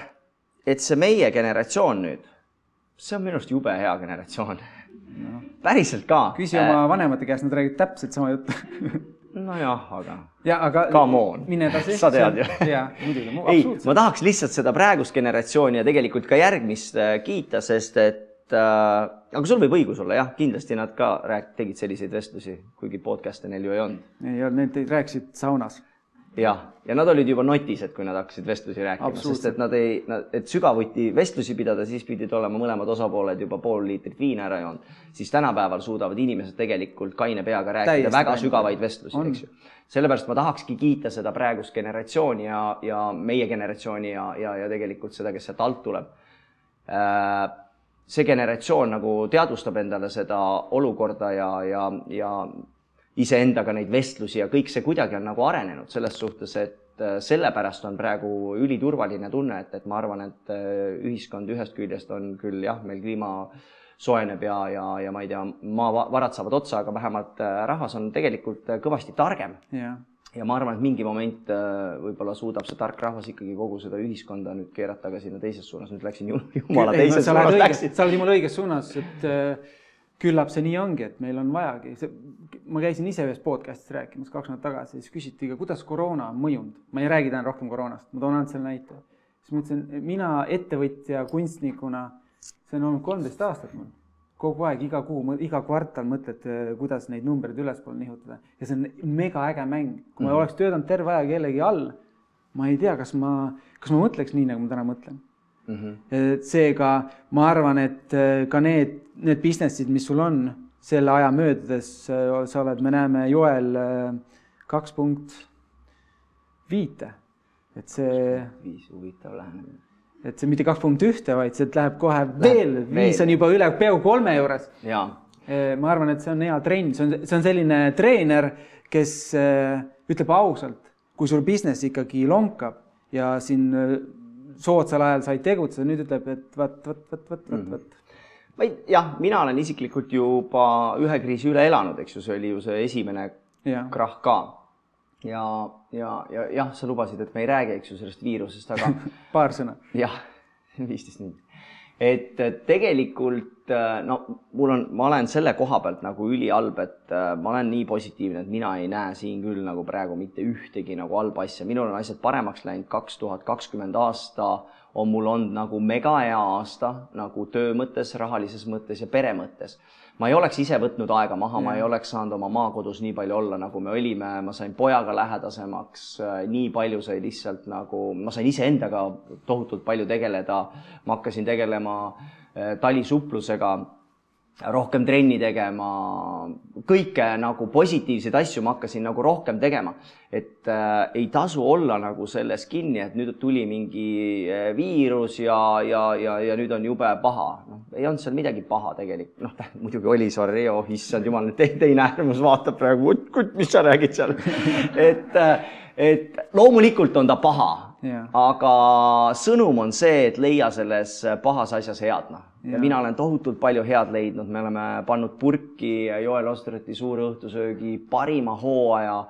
et see meie generatsioon nüüd, see on minu arust jube hea generatsioon no.. päriselt ka. küsi oma äh, vanemate käest, nad räägivad täpselt sama juttu nojah, aga. ja, aga. Come on. mine edasi. sa tead ju. jaa, muidugi. ei, ma tahaks lihtsalt seda praegust generatsiooni ja tegelikult ka järgmist äh, kiita, sest et äh, aga sul võib õigus olla jah, kindlasti nad ka rääk-, tegid selliseid vestlusi, kuigi podcast'e neil ju ei olnud. ei olnud, need rääkisid saunas jah, ja nad olid juba notised, kui nad hakkasid vestlusi rääkima, sest et nad ei, et sügavuti vestlusi pidada, siis pidid olema mõlemad osapooled juba pool liitrit viina ära joonud. siis tänapäeval suudavad inimesed tegelikult kaine peaga rääkida Täiesti väga sügavaid vestlusi, eks ju. sellepärast ma tahakski kiita seda praegust generatsiooni ja, ja meie generatsiooni ja, ja, ja tegelikult seda, kes sealt alt tuleb äh, see generatsioon nagu teadvustab endale seda olukorda ja, ja, ja iseendaga neid vestlusi ja kõik see kuidagi on nagu arenenud selles suhtes, et äh, sellepärast on praegu üliturvaline tunne, et, et ma arvan, et äh, ühiskond ühest küljest on küll jah, meil kliima soojeneb ja, ja, ja ma ei tea, maavarad saavad otsa, aga vähemalt äh, rahvas on tegelikult kõvasti targem yeah. Ja ma arvan, et mingi moment võib-olla suudab see tark rahvas ikkagi kogu seda ühiskonda nüüd keerata ka sinna teises suunas, nüüd läksin jumala teises suunas. sa oled jumala õiges suunas, et küllap see nii ongi, et meil on vajagi, ma käisin ise ühes podcast'is rääkimas kaks nädalat tagasi, siis küsiti ka, kuidas koroona on mõjunud. ma ei räägi täna rohkem koroonast, ma toon ainult selle näite. siis ma ütlesin, mina ettevõtja, kunstnikuna, see on olnud kolmteist aastat mul. Kogu aeg, iga kuu, iga kvartal mõtled, kuidas neid numbreid ülespoole nihutada ja see on megaäge mäng. kui ma mm -hmm. oleks töötanud terve aja kellegi all, ma ei tea, kas ma, kas ma mõtleks nii, nagu ma täna mõtlen mm. -hmm. seega ma arvan, et ka need need business'id, mis sul on selle aja möödudes, äh, sa oled, me näeme Joel äh, kaks punkt viite, et see. viis huvitav lähenemine. Et see mitte kaks punkt ühte, vaid sealt läheb kohe veel, viis on juba üle peaaegu kolme juures. Ma arvan, et see on hea trenn, see on, see on selline treener, kes ütleb ausalt, kui sul business ikkagi lonkab ja siin soodsal ajal said tegutseda, nüüd ütleb, et vot, vot, vot, vot, vot, vot ma ei, jah, mina olen isiklikult juba ühe kriisi üle elanud, eks ju, see oli ju see esimene ja. krahh ka. ja, ja, ja jah, sa lubasid, et me ei räägi, eks ju, sellest viirusest, aga paar sõna. jah, viisteist minutit. et tegelikult no mul on, ma olen selle koha pealt nagu ülihalb, et ma olen nii positiivne, et mina ei näe siin küll nagu praegu mitte ühtegi nagu halba asja, minul on asjad paremaks läinud, kaks tuhat kakskümmend aasta on mul olnud nagu mega hea aasta nagu töö mõttes, rahalises mõttes ja pere mõttes. Ma ei oleks ise võtnud aega maha, ma ei oleks saanud oma maakodus nii palju olla, nagu me olime, ma sain pojaga lähedasemaks, nii palju sai lihtsalt nagu, ma sain iseendaga tohutult palju tegeleda, ma hakkasin tegelema eh, talisuhtlusega rohkem trenni tegema, kõike nagu positiivseid asju ma hakkasin nagu rohkem tegema. et äh, ei tasu olla nagu selles kinni, et nüüd tuli mingi äh, viirus ja, ja, ja, ja nüüd on jube paha. noh, ei olnud seal midagi paha tegelikult, noh muidugi oli, sorry, oh issand jumal, nüüd teine äärmus vaatab praegu, mis sa räägid seal et äh, et loomulikult on ta paha aga sõnum on see, et leia selles pahas asjas head, noh ja mina olen tohutult palju head leidnud, me oleme pannud purki Joel Ostereti suure õhtusöögi parima hooaja.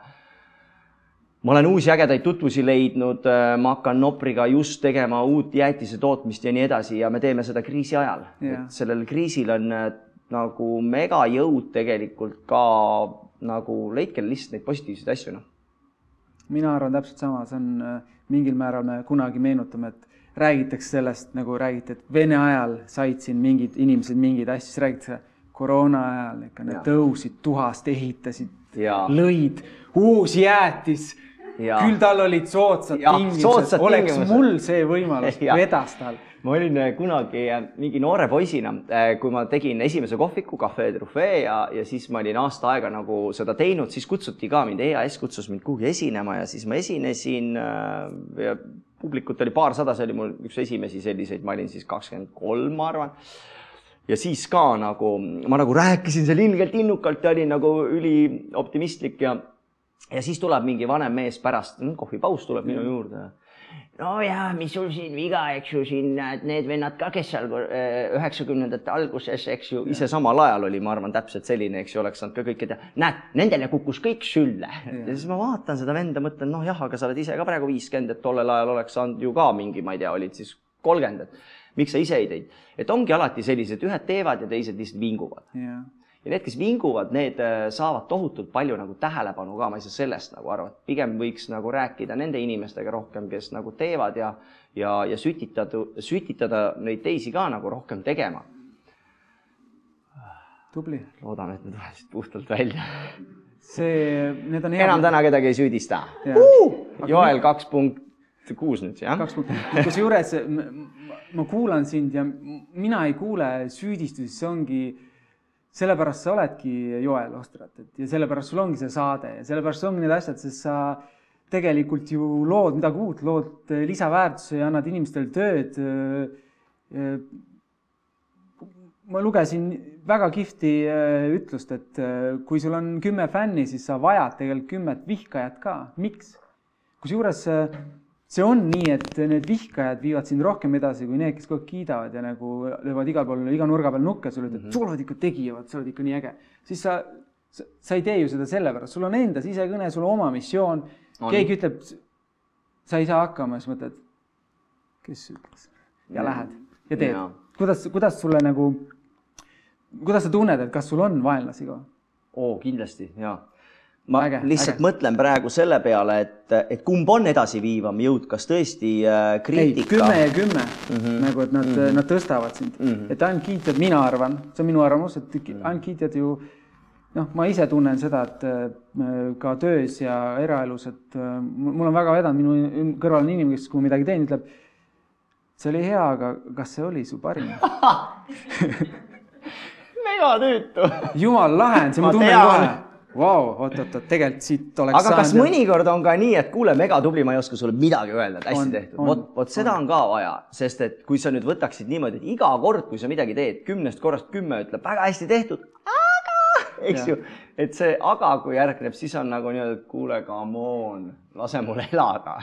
ma olen uusi ägedaid tutvusi leidnud, ma hakkan Nopriga just tegema uut jäätise tootmist ja nii edasi ja me teeme seda kriisi ajal. sellel kriisil on äh, nagu megajõud tegelikult ka nagu leidke lihtsalt neid positiivseid asju, noh. mina arvan täpselt sama, see on äh, mingil määral me kunagi meenutame, et räägitakse sellest, nagu räägiti, et Vene ajal said siin mingid inimesed mingeid asju, siis räägitakse koroona ajal ikka need tõusid tuhast, ehitasid, lõid, uus jäätis. küll tal olid soodsad ja, tingimused, oleks tingimused. mul see võimalus, vedas tal ma olin äh, kunagi äh, mingi noore poisina, äh, kui ma tegin esimese kohviku Cafe Truffee ja, ja siis ma olin aasta aega nagu seda teinud, siis kutsuti ka mind, EAS kutsus mind kuhugi esinema ja siis ma esinesin ja publikut oli paarsada, see oli mul üks esimesi selliseid, ma olin siis kakskümmend kolm, ma arvan. Ja siis ka nagu ma nagu rääkisin seal ilgelt innukalt ja olin nagu ülioptimistlik ja ja siis tuleb mingi vanem mees pärast, kohvipaus tuleb minu juurde nojah, mis sul siin viga, eks ju, siin need vennad ka, kes seal äh, üheksakümnendate alguses, eks ju, ise samal ajal oli, ma arvan, täpselt selline, eks ju, oleks saanud ka kõike teha. näed, nendele kukkus kõik sülle. ja siis ma vaatan seda venda, mõtlen, noh jah, aga sa oled ise ka praegu viiskümmend, et tollel ajal oleks saanud ju ka mingi, ma ei tea, olid siis kolmkümmend, et miks sa ise ei teinud. et ongi alati sellised, ühed teevad ja teised lihtsalt vinguvad. Ja need, kes vinguvad, need äh, saavad tohutult palju nagu tähelepanu ka, ma ei saa sellest nagu aru, et pigem võiks nagu rääkida nende inimestega rohkem, kes nagu teevad ja ja, ja sütitada, sütitada neid teisi ka nagu rohkem tegema. tubli. loodan, et need tulesid puhtalt välja. see, need on head. enam täna kedagi ei süüdista. Joel kaks punkt kuus nüüd, jah? kaks punkti, kusjuures ma kuulan sind ja mina ei kuule süüdistusi, see ongi, sellepärast sa oledki Joel Ostrat, et ja sellepärast sul ongi see saade ja sellepärast ongi need asjad, sest sa tegelikult ju lood midagi uut, lood lisaväärtuse ja annad inimestele tööd. ma lugesin väga kihvti ütlust, et kui sul on kümme fänni, siis sa vajad tegelikult kümmet vihkajat ka. miks? kusjuures see on nii, et need vihkajad viivad sind rohkem edasi kui need, kes kogu aeg kiidavad ja nagu löövad igal pool, iga nurga peal nukke sulle, ütlevad mm, -hmm. sa oled ikka tegija, vot sa oled ikka nii äge. siis sa, sa, sa ei tee ju seda sellepärast, sul on enda sisekõne, sul oma missioon. keegi ütleb, sa ei saa hakkama, siis mõtled, kes ütles ja mm. lähed ja teed. kuidas, kuidas sulle nagu, kuidas sa tunned, et kas sul on vaenlasi ka? oo, kindlasti ja ma äge, lihtsalt äge. mõtlen praegu selle peale, et, et kumb on edasiviivam jõud, kas tõesti äh, kriitika? kümme ja kümme mm, -hmm. nagu et nad mm, -hmm. nad tõstavad sind mm, -hmm. et ainult kiitjad, mina arvan, see on minu arvamus, et mhm. ainult kiitjad ju noh, ma ise tunnen seda, et äh, ka töös ja eraelus, et äh, mul on väga vedanud, minu kõrval on inimene, kes, kui ma midagi teen, ütleb, see oli hea, aga kas see oli su parim mega tüütu. jumal lahe on, see ma tunnen kohe Vau, oot-oot-oot, tegelikult siit oleks aga kas mõnikord on ka nii, et kuule, megatubli, ma ei oska sulle midagi öelda, et hästi on, tehtud. vot, vot seda on. on ka vaja, sest et kui sa nüüd võtaksid niimoodi, et iga kord, kui sa midagi teed, kümnest korrast kümme ütleb väga hästi tehtud, aga, eks ja. ju, et see aga, kui järgneb, siis on nagu nii-öelda, et kuule, come on, lase mul elada.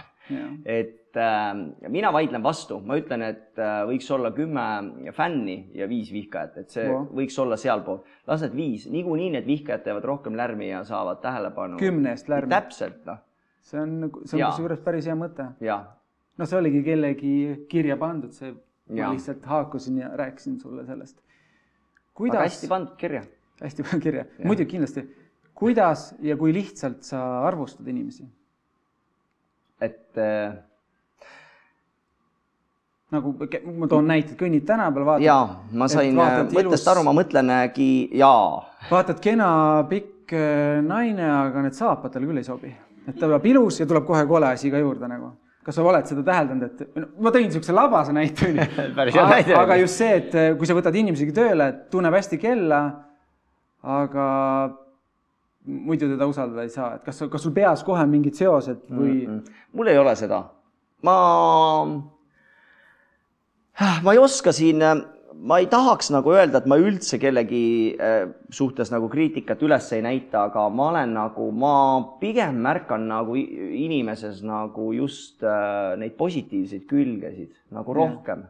et mina vaidlen vastu, ma ütlen, et äh, võiks olla kümme fänni ja viis vihkajat, et see wow. võiks olla sealpool. lased viis, niikuinii need vihkajad teevad rohkem lärmi ja saavad tähelepanu. kümnest lärmi. täpselt, noh. see on, see on kusjuures päris hea mõte. noh, see oligi kellegi kirja pandud, see, ma lihtsalt haakusin ja rääkisin sulle sellest. kuidas. hästi pandud kirja. hästi pandud kirja, muidugi kindlasti. kuidas ja kui lihtsalt sa arvustad inimesi? et äh nagu ma toon näiteid, kõnnid tänaval, vaatad. ja ma sain äh, mõttest aru, ma mõtlengi jaa. vaatad kena pikk äh, naine, aga need saapad talle küll ei sobi, et ta tuleb ilus ja tuleb kohe kole asi ka juurde nagu. kas sa oled seda täheldanud, et no, ma tõin niisuguse labase näite onju aga, just see, et äh, kui sa võtad inimesegi tööle, tunneb hästi kella, aga muidu teda usaldada ei saa, et kas, kas sul peas kohe mingid seosed või mm? -mm. mul ei ole seda, ma ma ei oska siin, äh, ma ei tahaks nagu öelda, et ma üldse kellegi äh, suhtes nagu kriitikat üles ei näita, aga ma olen nagu, ma pigem märkan nagu inimeses nagu just äh, neid positiivseid külgesid nagu rohkem.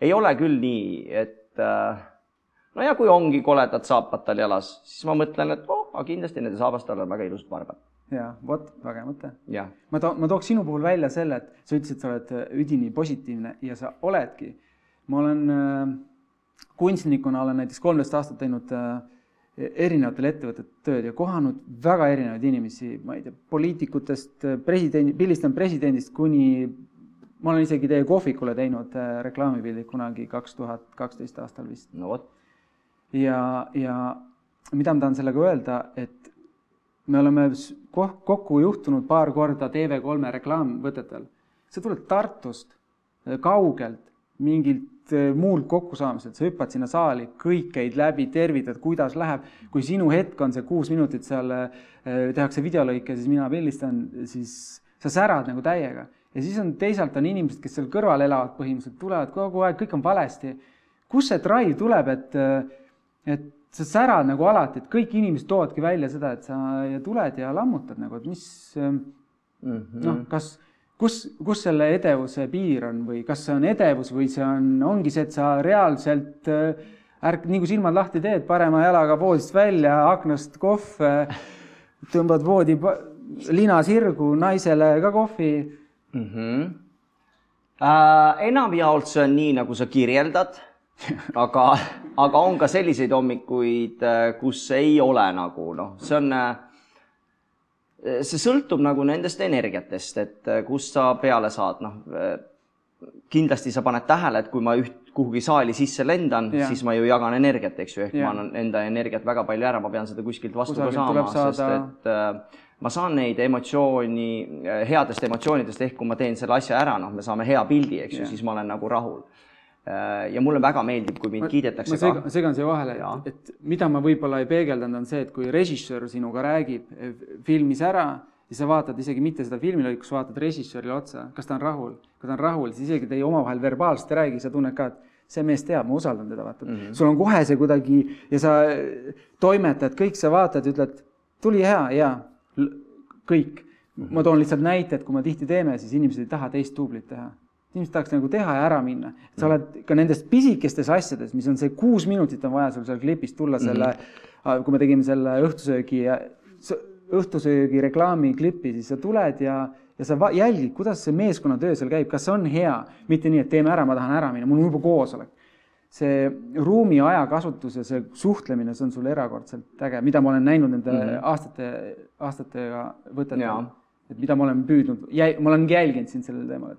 ei ole küll nii, et no ja kui ongi koledad saapad tal jalas, siis ma mõtlen, et oh, aga kindlasti nende saabastel on väga ilusad barbad ja vot, väga hea mõte. ma too, ma tooks sinu puhul välja selle, et sa ütlesid, sa oled äh, üdini positiivne ja sa oledki. ma olen äh, kunstnikuna olen näiteks kolmteist aastat teinud äh, erinevatel ettevõtetel tööd ja kohanud väga erinevaid inimesi, ma ei tea, poliitikutest, äh, presidendi, pildistanud presidendist kuni, ma olen isegi teie kohvikule teinud äh, reklaamipildid kunagi kaks tuhat kaksteist aastal vist. no vot. ja, ja mida ma tahan sellega öelda, et me oleme kokku juhtunud paar korda TV3 reklaamvõtetel. sa tuled Tartust äh, kaugelt mingilt äh, muult kokkusaamiselt, sa hüppad sinna saali, kõik käid läbi, tervitad, kuidas läheb. kui sinu hetk on see kuus minutit seal, äh, tehakse videolõike, siis mina pildistan, siis sa särad nagu täiega. ja siis on teisalt on inimesed, kes seal kõrval elavad põhimõtteliselt, tulevad kogu aeg, kõik on valesti. kust see drive tuleb, et, et sa särad nagu alati, et kõik inimesed toovadki välja seda, et sa ja tuled ja lammutad nagu, et mis mm -hmm. noh, kas, kus, kus selle edevuse piir on või kas see on edevus või see on, ongi see, et sa reaalselt äh, ärk-, nii kui silmad lahti teed, parema jalaga voodist välja, aknast kohv, tõmbad voodi lina sirgu, naisele ka kohvi mm. -hmm. Äh, enamjaolt see on nii, nagu sa kirjeldad aga aga on ka selliseid hommikuid, kus ei ole nagu noh, see on, see sõltub nagu nendest energiatest, et kust sa peale saad, noh kindlasti sa paned tähele, et kui ma üht, kuhugi saali sisse lendan, siis ma ju jagan energiat, eks ju, ehk ja. ma annan enda energiat väga palju ära, ma pean seda kuskilt vastu Kusagilt ka saama, sest et äh, ma saan neid emotsiooni, äh, headest emotsioonidest, ehk kui ma teen selle asja ära, noh, me saame hea pildi, eks ju, siis ma olen nagu rahul. äh, ja mulle väga meeldib, kui mind kiidetakse ma segan, segan siia vahele, et, et mida ma võib-olla ei peegeldanud, on see, et kui režissöör sinuga räägib filmis ära ja sa vaatad isegi mitte seda filmilõiku, sa vaatad režissöörile otsa, kas ta on rahul. kui ta on rahul, siis isegi teie omavahel verbaalselt ei räägi, sa tunned ka, et see mees teab, ma usaldan teda, vaata mm. -hmm. sul on kohe see kuidagi ja sa toimetad, kõik sa vaatad, ütled, tuli hea, hea, kõik. -hmm. ma toon lihtsalt näite, et kui me tihti teeme, siis inimesed ei taha teist duublit teha. Inimesed tahaks nagu teha ja ära minna. sa mhm. oled ka nendes pisikestes asjades, mis on see kuus minutit on vaja sul seal klipis tulla selle mm, -hmm. kui me tegime selle õhtusöögi õhtusöögi reklaamiklipi, siis sa tuled ja, ja sa jälgid, kuidas see meeskonnatöö seal käib, kas see on hea, mitte nii, et teeme ära, ma tahan ära minna, mul on juba koosolek. see ruumi ajakasutus ja see suhtlemine, see on sul erakordselt äge, mida ma olen näinud nende mm -hmm. aastate, aastatega võtetel. et mida ma olen püüdnud, ma olen jälginud sind sellel teemal, et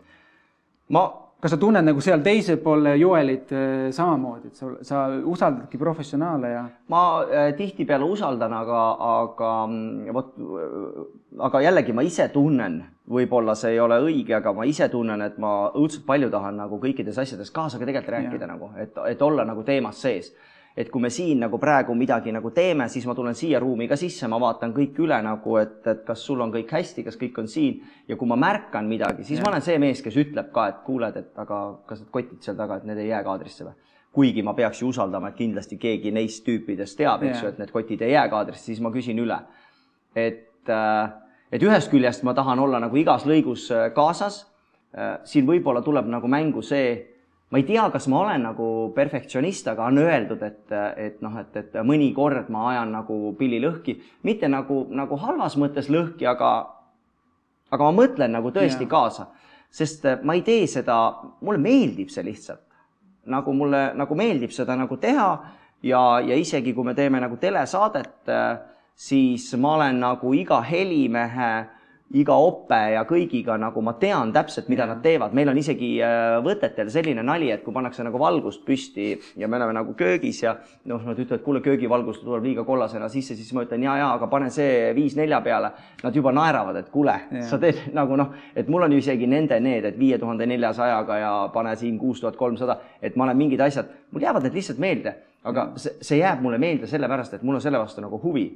ma kas sa tunned nagu seal teisel pool Joelit äh, samamoodi, et sa, sa usaldadki professionaale ja? ma äh, tihtipeale usaldan, aga, aga mm, vot, äh, aga jällegi ma ise tunnen, võib-olla see ei ole õige, aga ma ise tunnen, et ma õudselt palju tahan nagu kõikides asjades kaasa ka tegelikult rääkida ja. nagu, et, et olla nagu teemas sees et kui me siin nagu praegu midagi nagu teeme, siis ma tulen siia ruumi ka sisse, ma vaatan kõik üle nagu, et, et kas sul on kõik hästi, kas kõik on siin ja kui ma märkan midagi, siis ja. ma olen see mees, kes ütleb ka, et kuuled, et aga kas need kotid seal taga, et need ei jää kaadrisse või? kuigi ma peaks ju usaldama, et kindlasti keegi neist tüüpidest teab, eks ju, et need kotid ei jää kaadrisse, siis ma küsin üle. et, äh, et ühest küljest ma tahan olla nagu igas lõigus äh, kaasas. Äh, siin võib-olla tuleb nagu mängu see ma ei tea, kas ma olen nagu perfektsionist, aga on öeldud, et, et noh, et, et mõnikord ma ajan nagu pilli lõhki, mitte nagu, nagu halvas mõttes lõhki, aga, aga ma mõtlen nagu tõesti yeah. kaasa, sest ma ei tee seda, mulle meeldib see lihtsalt. nagu mulle, nagu meeldib seda nagu teha ja, ja isegi kui me teeme nagu telesaadet, siis ma olen nagu iga helimehe iga ope ja kõigiga nagu ma tean täpselt, mida nad teevad, meil on isegi äh, võtetel selline nali, et kui pannakse nagu valgust püsti ja me oleme nagu köögis ja noh, nad ütlevad, kuule, köögivalgus tuleb liiga kollasena sisse, siis ma ütlen ja, ja aga pane see viis nelja peale. Nad juba naeravad, et kuule, sa teed nagu noh, et mul on isegi nende need, et viie tuhande neljasajaga ja pane siin kuus tuhat kolmsada, et ma olen mingid asjad, mul jäävad need lihtsalt meelde, aga see, see jääb mulle meelde sellepärast, et mul on selle vastu nagu huvi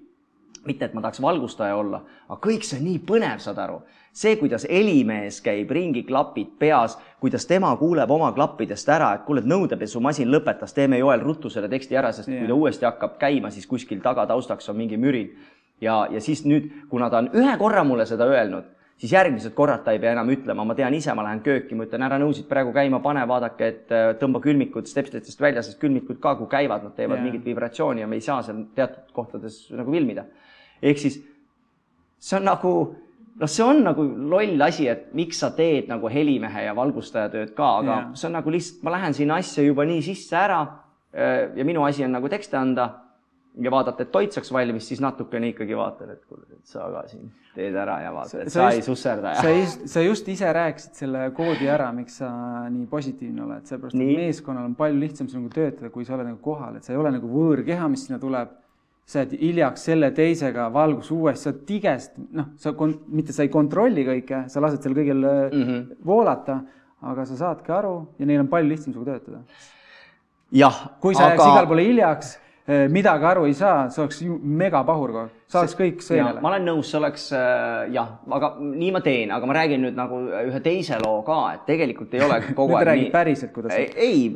mitte, et ma tahaks valgustaja olla, aga kõik see on nii põnev, saad aru. see, kuidas helimees käib ringi, klapid peas, kuidas tema kuuleb oma klappidest ära, et kuule, et nõudepesumasin lõpetas, teeme Joel ruttu selle teksti ära, sest yeah. kui ta uuesti hakkab käima, siis kuskil taga taustaks on mingi mürin. ja, ja siis nüüd, kuna ta on ühe korra mulle seda öelnud siis järgmised korrad ta ei pea enam ütlema, ma tean ise, ma lähen kööki, ma ütlen, ära nõusid praegu käima pane, vaadake, et äh, tõmba külmikud stepslitest välja, sest külmikud ka, kui käivad, nad teevad yeah. mingit vibratsiooni ja me ei saa seal teatud kohtades nagu filmida. Ehk siis see on nagu, noh, see on nagu loll asi, et miks sa teed nagu helimehe ja valgustaja tööd ka, aga yeah. see on nagu lihtsalt, ma lähen sinna asja juba nii sisse ära äh, ja minu asi on nagu tekste anda ja vaadata, et toit saaks valmis, siis natukene ikkagi vaatan, et kuule, et sa ka siin teed ära ja vaata, et sa, sa just, ei susserda. sa just, sa just ise rääkisid selle koodi ära, miks sa nii positiivne oled, sellepärast et meeskonnal on palju lihtsam sinuga töötada, kui sa oled nagu kohal, et sa ei ole nagu võõrkeha, mis sinna tuleb. Sa jääd hiljaks selle teisega, valgus uuesti, sa tigest, noh, sa kon-, mitte sa ei kontrolli kõike, sa lased seal kõigil mm -hmm. voolata, aga sa saadki aru ja neil on palju lihtsam sinuga töötada. jah, kui sa aga... jääks igale poole hiljaks Eh, midagi aru ei saa, see oleks ju megapahur kogu aeg, saaks kõik sõimele. ma olen nõus, see oleks äh, jah, aga nii ma teen, aga ma räägin nüüd nagu ühe teise loo ka, et tegelikult ei ole kogu aeg nii. päriselt, kuidas? ei,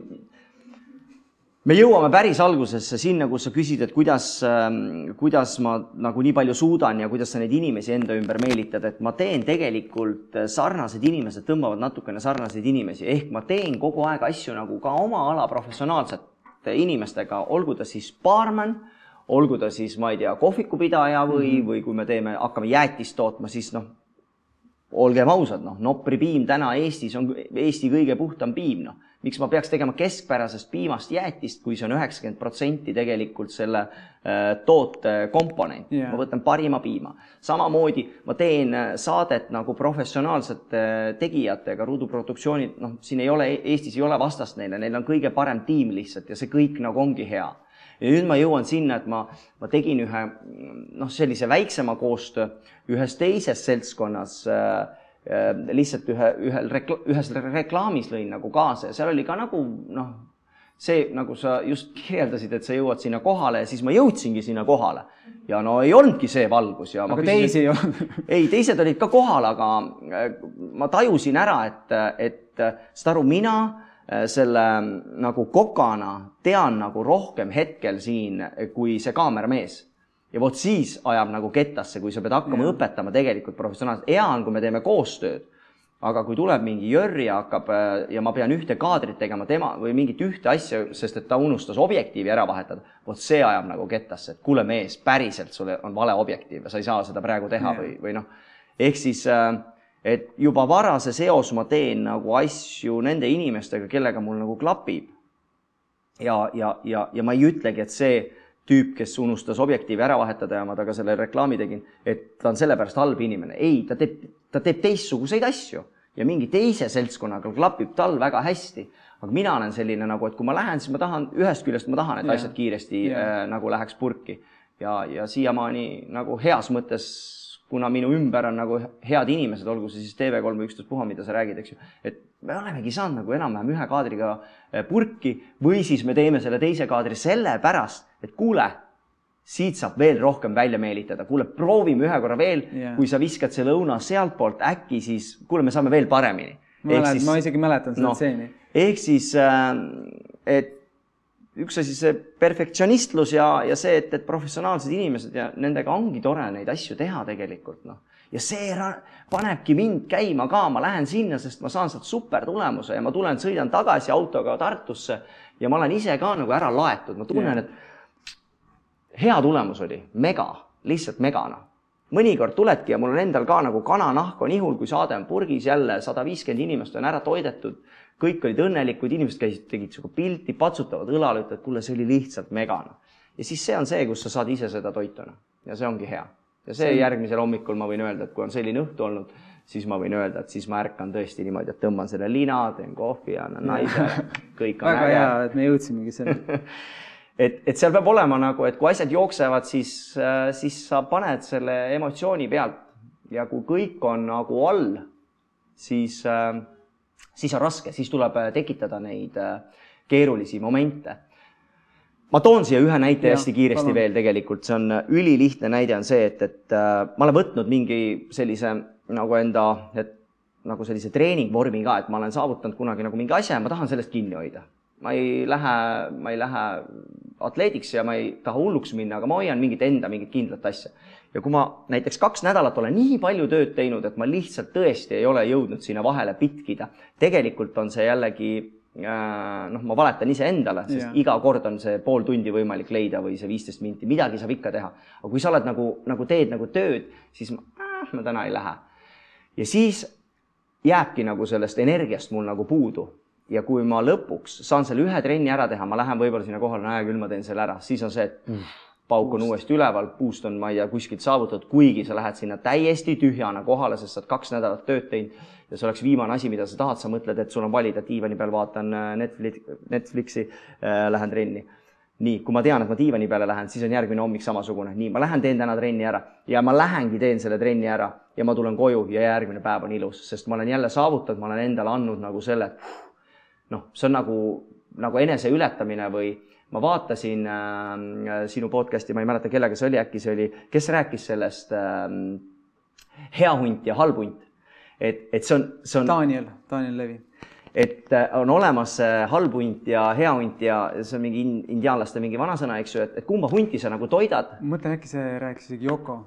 me jõuame päris algusesse sinna, kus sa küsid, et kuidas, ähm, kuidas ma nagu nii palju suudan ja kuidas sa neid inimesi enda ümber meelitad, et ma teen tegelikult äh, sarnased inimesed tõmbavad natukene sarnaseid inimesi, ehk ma teen kogu aeg asju nagu ka oma ala professionaalselt inimestega, olgu ta siis baarman, olgu ta siis, ma ei tea, kohvikupidaja või mm, -hmm. või kui me teeme, hakkame jäätist tootma, siis noh, olgem ausad, noh, Nopri piim täna Eestis on Eesti kõige puhtam piim, noh. Miks ma peaks tegema keskpärasest piimast jäätist, kui see on üheksakümmend protsenti tegelikult selle äh, toote komponent Jaa. ma võtan parima piima. samamoodi ma teen äh, saadet nagu professionaalsete äh, tegijatega, ruuduproduktsioonid, noh, siin ei ole, Eestis ei ole vastast neile, neil on kõige parem tiim lihtsalt ja see kõik nagu ongi hea ja nüüd ma jõuan sinna, et ma, ma tegin ühe noh, sellise väiksema koostöö ühes teises seltskonnas äh, lihtsalt ühe, ühel rekla-, ühes reklaamis lõin nagu kaasa ja seal oli ka nagu noh, see, nagu sa just kirjeldasid, et sa jõuad sinna kohale ja siis ma jõudsingi sinna kohale. ja no ei olnudki see valgus ja aga teisi ei olnud ei, teised olid ka kohal, aga äh, ma tajusin ära, et, et saad aru, mina äh, selle nagu kokana tean nagu rohkem hetkel siin kui see kaameramees. Ja vot siis ajab nagu kettasse, kui sa pead hakkama ja. õpetama tegelikult professionaalselt. hea on, kui me teeme koostööd aga kui tuleb mingi Jörri ja hakkab äh, ja ma pean ühte kaadrit tegema tema või mingit ühte asja, sest et ta unustas objektiivi ära vahetada, vot see ajab nagu kettasse, et kuule mees, päriselt sul on vale objektiiv ja sa ei saa seda praegu teha yeah. või, või noh, ehk siis äh, et juba varases eos ma teen nagu asju nende inimestega, kellega mul nagu klapib. ja, ja, ja, ja ma ei ütlegi, et see tüüp, kes unustas objektiivi ära vahetada ja ma temaga selle reklaami tegin, et ta on sellepärast halb inimene. ei, ta teeb, ta teeb teistsuguseid asju ja mingi teise seltskonnaga klapib tal väga hästi. aga mina olen selline nagu, et kui ma lähen, siis ma tahan, ühest küljest ma tahan, et yeah. asjad kiiresti yeah. äh, nagu läheks purki ja, ja siiamaani nagu heas mõttes kuna minu ümber on nagu head inimesed, olgu see siis TV3 või ükstaspuha, mida sa räägid, eks ju, et me olemegi saanud nagu enam-vähem ühe kaadriga äh, purki või siis me teeme selle teise kaadri sellepärast, et kuule, siit saab veel rohkem välja meelitada, kuule, proovime ühe korra veel yeah., kui sa viskad selle õuna sealtpoolt, äkki siis, kuule, me saame veel paremini. ma mäletan, ma isegi mäletan seda no, stseeni. ehk siis, äh, et üks asi, see perfektsionistlus ja, ja see, et, et professionaalsed inimesed ja nendega ongi tore neid asju teha tegelikult, noh. ja see panebki mind käima ka, ma lähen sinna, sest ma saan sealt super tulemuse ja ma tulen, sõidan tagasi autoga Tartusse ja ma olen ise ka nagu ära laetud, ma tunnen, et hea tulemus oli, mega, lihtsalt mega, noh mõnikord tuledki ja mul on endal ka nagu kananahk on ihul, kui saade on purgis jälle, sada viiskümmend inimest on ära toidetud kõik olid õnnelikud, inimesed käisid, tegid sinuga pilti, patsutavad õlale, ütlevad, kuule, see oli lihtsalt megane. ja siis see on see, kus sa saad ise seda toituna ja see ongi hea. ja see, see järgmisel hommikul ma võin öelda, et kui on selline õhtu olnud, siis ma võin öelda, et siis ma ärkan tõesti niimoodi, et tõmban selle lina, teen kohvi, annan naisele, kõik on väga äge. hea, et me jõudsimegi selleni et, et seal peab olema nagu, et kui asjad jooksevad, siis, äh, siis sa paned selle emotsiooni pealt ja kui kõik on nagu all, siis äh, siis on raske, siis tuleb äh, tekitada neid keerulisi momente. ma toon siia ühe näite ja, hästi kiiresti palun. veel tegelikult, see on ülilihtne näide on see, et, et ma olen võtnud mingi sellise nagu enda, et nagu sellise treeningvormi ka, et ma olen saavutanud kunagi nagu mingi asja ja ma tahan sellest kinni hoida. ma ei lähe, ma ei lähe atleediks ja ma ei taha hulluks minna, aga ma hoian mingit enda mingit kindlat asja ja kui ma näiteks kaks nädalat olen nii palju tööd teinud, et ma lihtsalt tõesti ei ole jõudnud sinna vahele pitkida, tegelikult on see jällegi äh, noh, ma valetan iseendale, sest yeah. iga kord on see pool tundi võimalik leida või see viisteist minti, midagi saab ikka teha. aga kui sa oled nagu, nagu teed nagu tööd, siis ma, äh, ma täna ei lähe. ja siis jääbki nagu sellest energiast mul nagu puudu. Ja kui ma lõpuks saan selle ühe trenni ära teha, ma lähen võib-olla sinna kohale, no hea küll, ma teen selle ära, siis on see, et mm. pauk on uuesti üleval, puust on, ma ei tea, kuskilt saavutatud, kuigi sa lähed sinna täiesti tühjana kohale, sest sa oled kaks nädalat tööd teinud ja see oleks viimane asi, mida sa tahad, sa mõtled, et sul on valida, diivani peal vaatan äh, Netflix, Netflixi äh,, lähen trenni. nii, kui ma tean, et ma diivani peale lähen, siis on järgmine hommik samasugune, nii, ma lähen teen täna trenni ära. Ja ma lähengi, teen selle trenni ära ja ma tulen koju ja järgmine päev on ilus, sest ma olen jälle saavutanud, ma olen endale andnud nagu selle, noh, see on nagu, nagu eneseületamine või ma vaatasin äh, sinu podcast'i, ma ei mäleta, kellega see oli, äkki see oli, kes rääkis sellest äh, hea hunt ja halb hunt. et, et see on, see on. Daniel, Daniel Levi. et äh, on olemas äh, halb hunt ja hea hunt ja see on mingi indiaanlaste mingi vanasõna, eks ju, et, et kumba hunti sa nagu toidad. ma mõtlen, äkki see rääkis isegi Yoko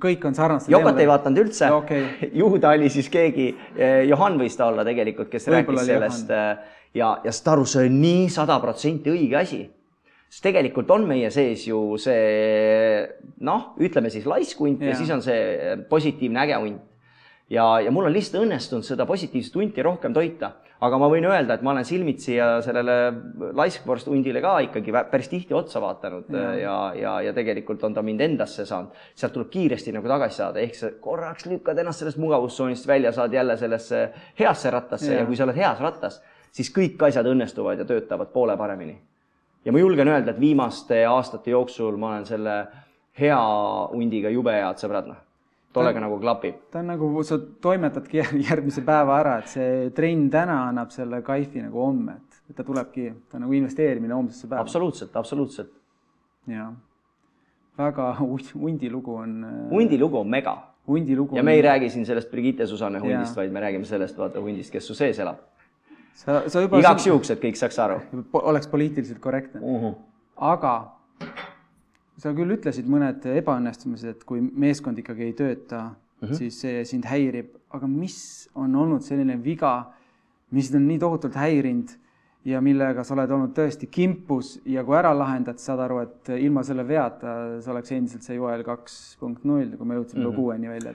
kõik on sarnased. Jokot ei vaadanud üldse okay.. ju ta oli siis keegi, äh, Johan võis ta olla tegelikult, kes Võib-olla rääkis sellest Johan. ja, ja saad aru, see on nii sada protsenti õige asi sest tegelikult on meie sees ju see noh, ütleme siis laisk hunt ja. ja siis on see positiivne äge hunt. Ja, ja mul on lihtsalt õnnestunud seda positiivset hunti rohkem toita. aga ma võin öelda, et ma olen silmitsi ja sellele laiskvorst hundile ka ikkagi päris tihti otsa vaadanud ja, ja, ja, ja tegelikult on ta mind endasse saanud. sealt tuleb kiiresti nagu tagasi saada, ehk sa korraks lükkad ennast sellest mugavustsoonist välja, saad jälle sellesse heasse rattasse ja, ja kui sa oled heas rattas, siis kõik asjad õnnestuvad ja töötavad poole paremini. ja ma julgen öelda, et viimaste aastate jooksul ma olen selle hea hundiga jube head sõbrad, noh tollega nagu klapib. ta on nagu, sa toimetadki järgmise päeva ära, et see trenn täna annab selle kaifi nagu homme, et ta tulebki, ta on nagu investeerimine homsesse päeva. absoluutselt, absoluutselt. jaa, väga hundi lugu on. hundi lugu on mega. hundi lugu. ja me ei räägi siin sellest Brigitte Susanne hundist, vaid me räägime sellest, vaata hundist, kes su sees elab. sa, sa juba. igaks juhuks, et kõik saaks aru. oleks poliitiliselt korrektne uh. -huh. aga sa küll ütlesid mõned ebaõnnestumised, et kui meeskond ikkagi ei tööta mm, -hmm. siis see sind häirib, aga mis on olnud selline viga, mis on nii tohutult häirinud ja millega sa oled olnud tõesti kimpus ja kui ära lahendad, saad aru, et ilma selle veata sa oleks endiselt see Joel kaks punkt null, kui me jõudsime mm -hmm. kuueni välja.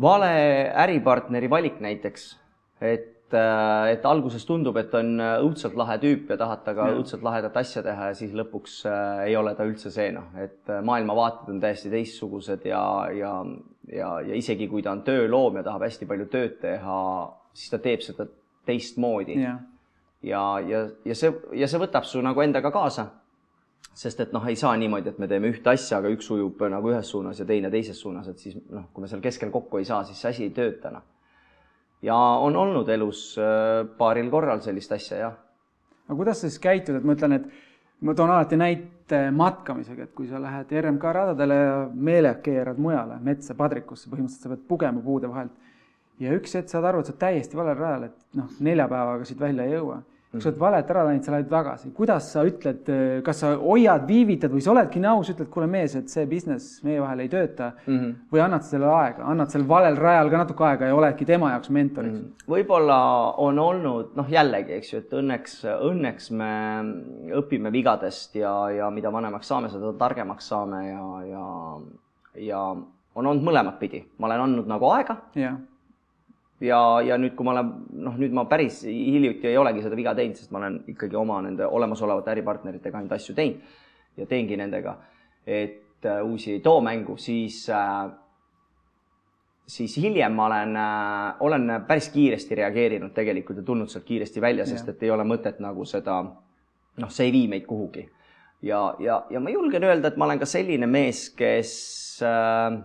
vale äripartneri valik näiteks, et Äh, et alguses tundub, et on äh, õudselt lahe tüüp ja tahad temaga õudselt lahedat asja teha ja siis lõpuks äh, ei ole ta üldse see noh, et maailmavaated on täiesti teistsugused ja, ja, ja, ja isegi kui ta on tööloom ja tahab hästi palju tööd teha, siis ta teeb seda teistmoodi. ja, ja, ja, ja see, ja see võtab su nagu endaga kaasa. sest et noh, ei saa niimoodi, et me teeme ühte asja, aga üks ujub nagu ühes suunas ja teine teises suunas, et siis noh, kui me seal keskel kokku ei saa, siis see asi ei tööta noh ja on olnud elus äh, paaril korral sellist asja, jah. aga kuidas sa siis käitud, et ma ütlen, et ma toon alati näite matkamisega, et kui sa lähed RMK radadele ja meelega keerad mujale, metsa, padrikusse, põhimõtteliselt sa pead pugema puude vahelt. ja üks hetk saad aru, et sa oled täiesti valel rajal, et noh, nelja päevaga siit välja ei jõua kui sa oled valet ära läinud, sa lähed tagasi, kuidas sa ütled, kas sa hoiad, viivitad või sa oledki nii aus, ütled, kuule mees, et see business meie vahel ei tööta mm -hmm. või annad sellele aega, annad sellel valel rajal ka natuke aega ja oledki tema jaoks mentoriks mm -hmm.? võib-olla on olnud noh, jällegi, eks ju, et õnneks, õnneks me õpime vigadest ja, ja mida vanemaks saame, seda targemaks saame ja, ja, ja on olnud mõlemat pidi, ma olen andnud nagu aega yeah ja, ja nüüd, kui ma olen, noh, nüüd ma päris hiljuti ei olegi seda viga teinud, sest ma olen ikkagi oma nende olemasolevate äripartneritega ainult asju teinud ja teengi nendega, et äh, uusi ei too mängu, siis äh, siis hiljem ma olen äh,, olen päris kiiresti reageerinud tegelikult ja tulnud sealt kiiresti välja, sest et ei ole mõtet nagu seda, noh, see ei vii meid kuhugi. ja, ja, ja ma julgen öelda, et ma olen ka selline mees, kes äh,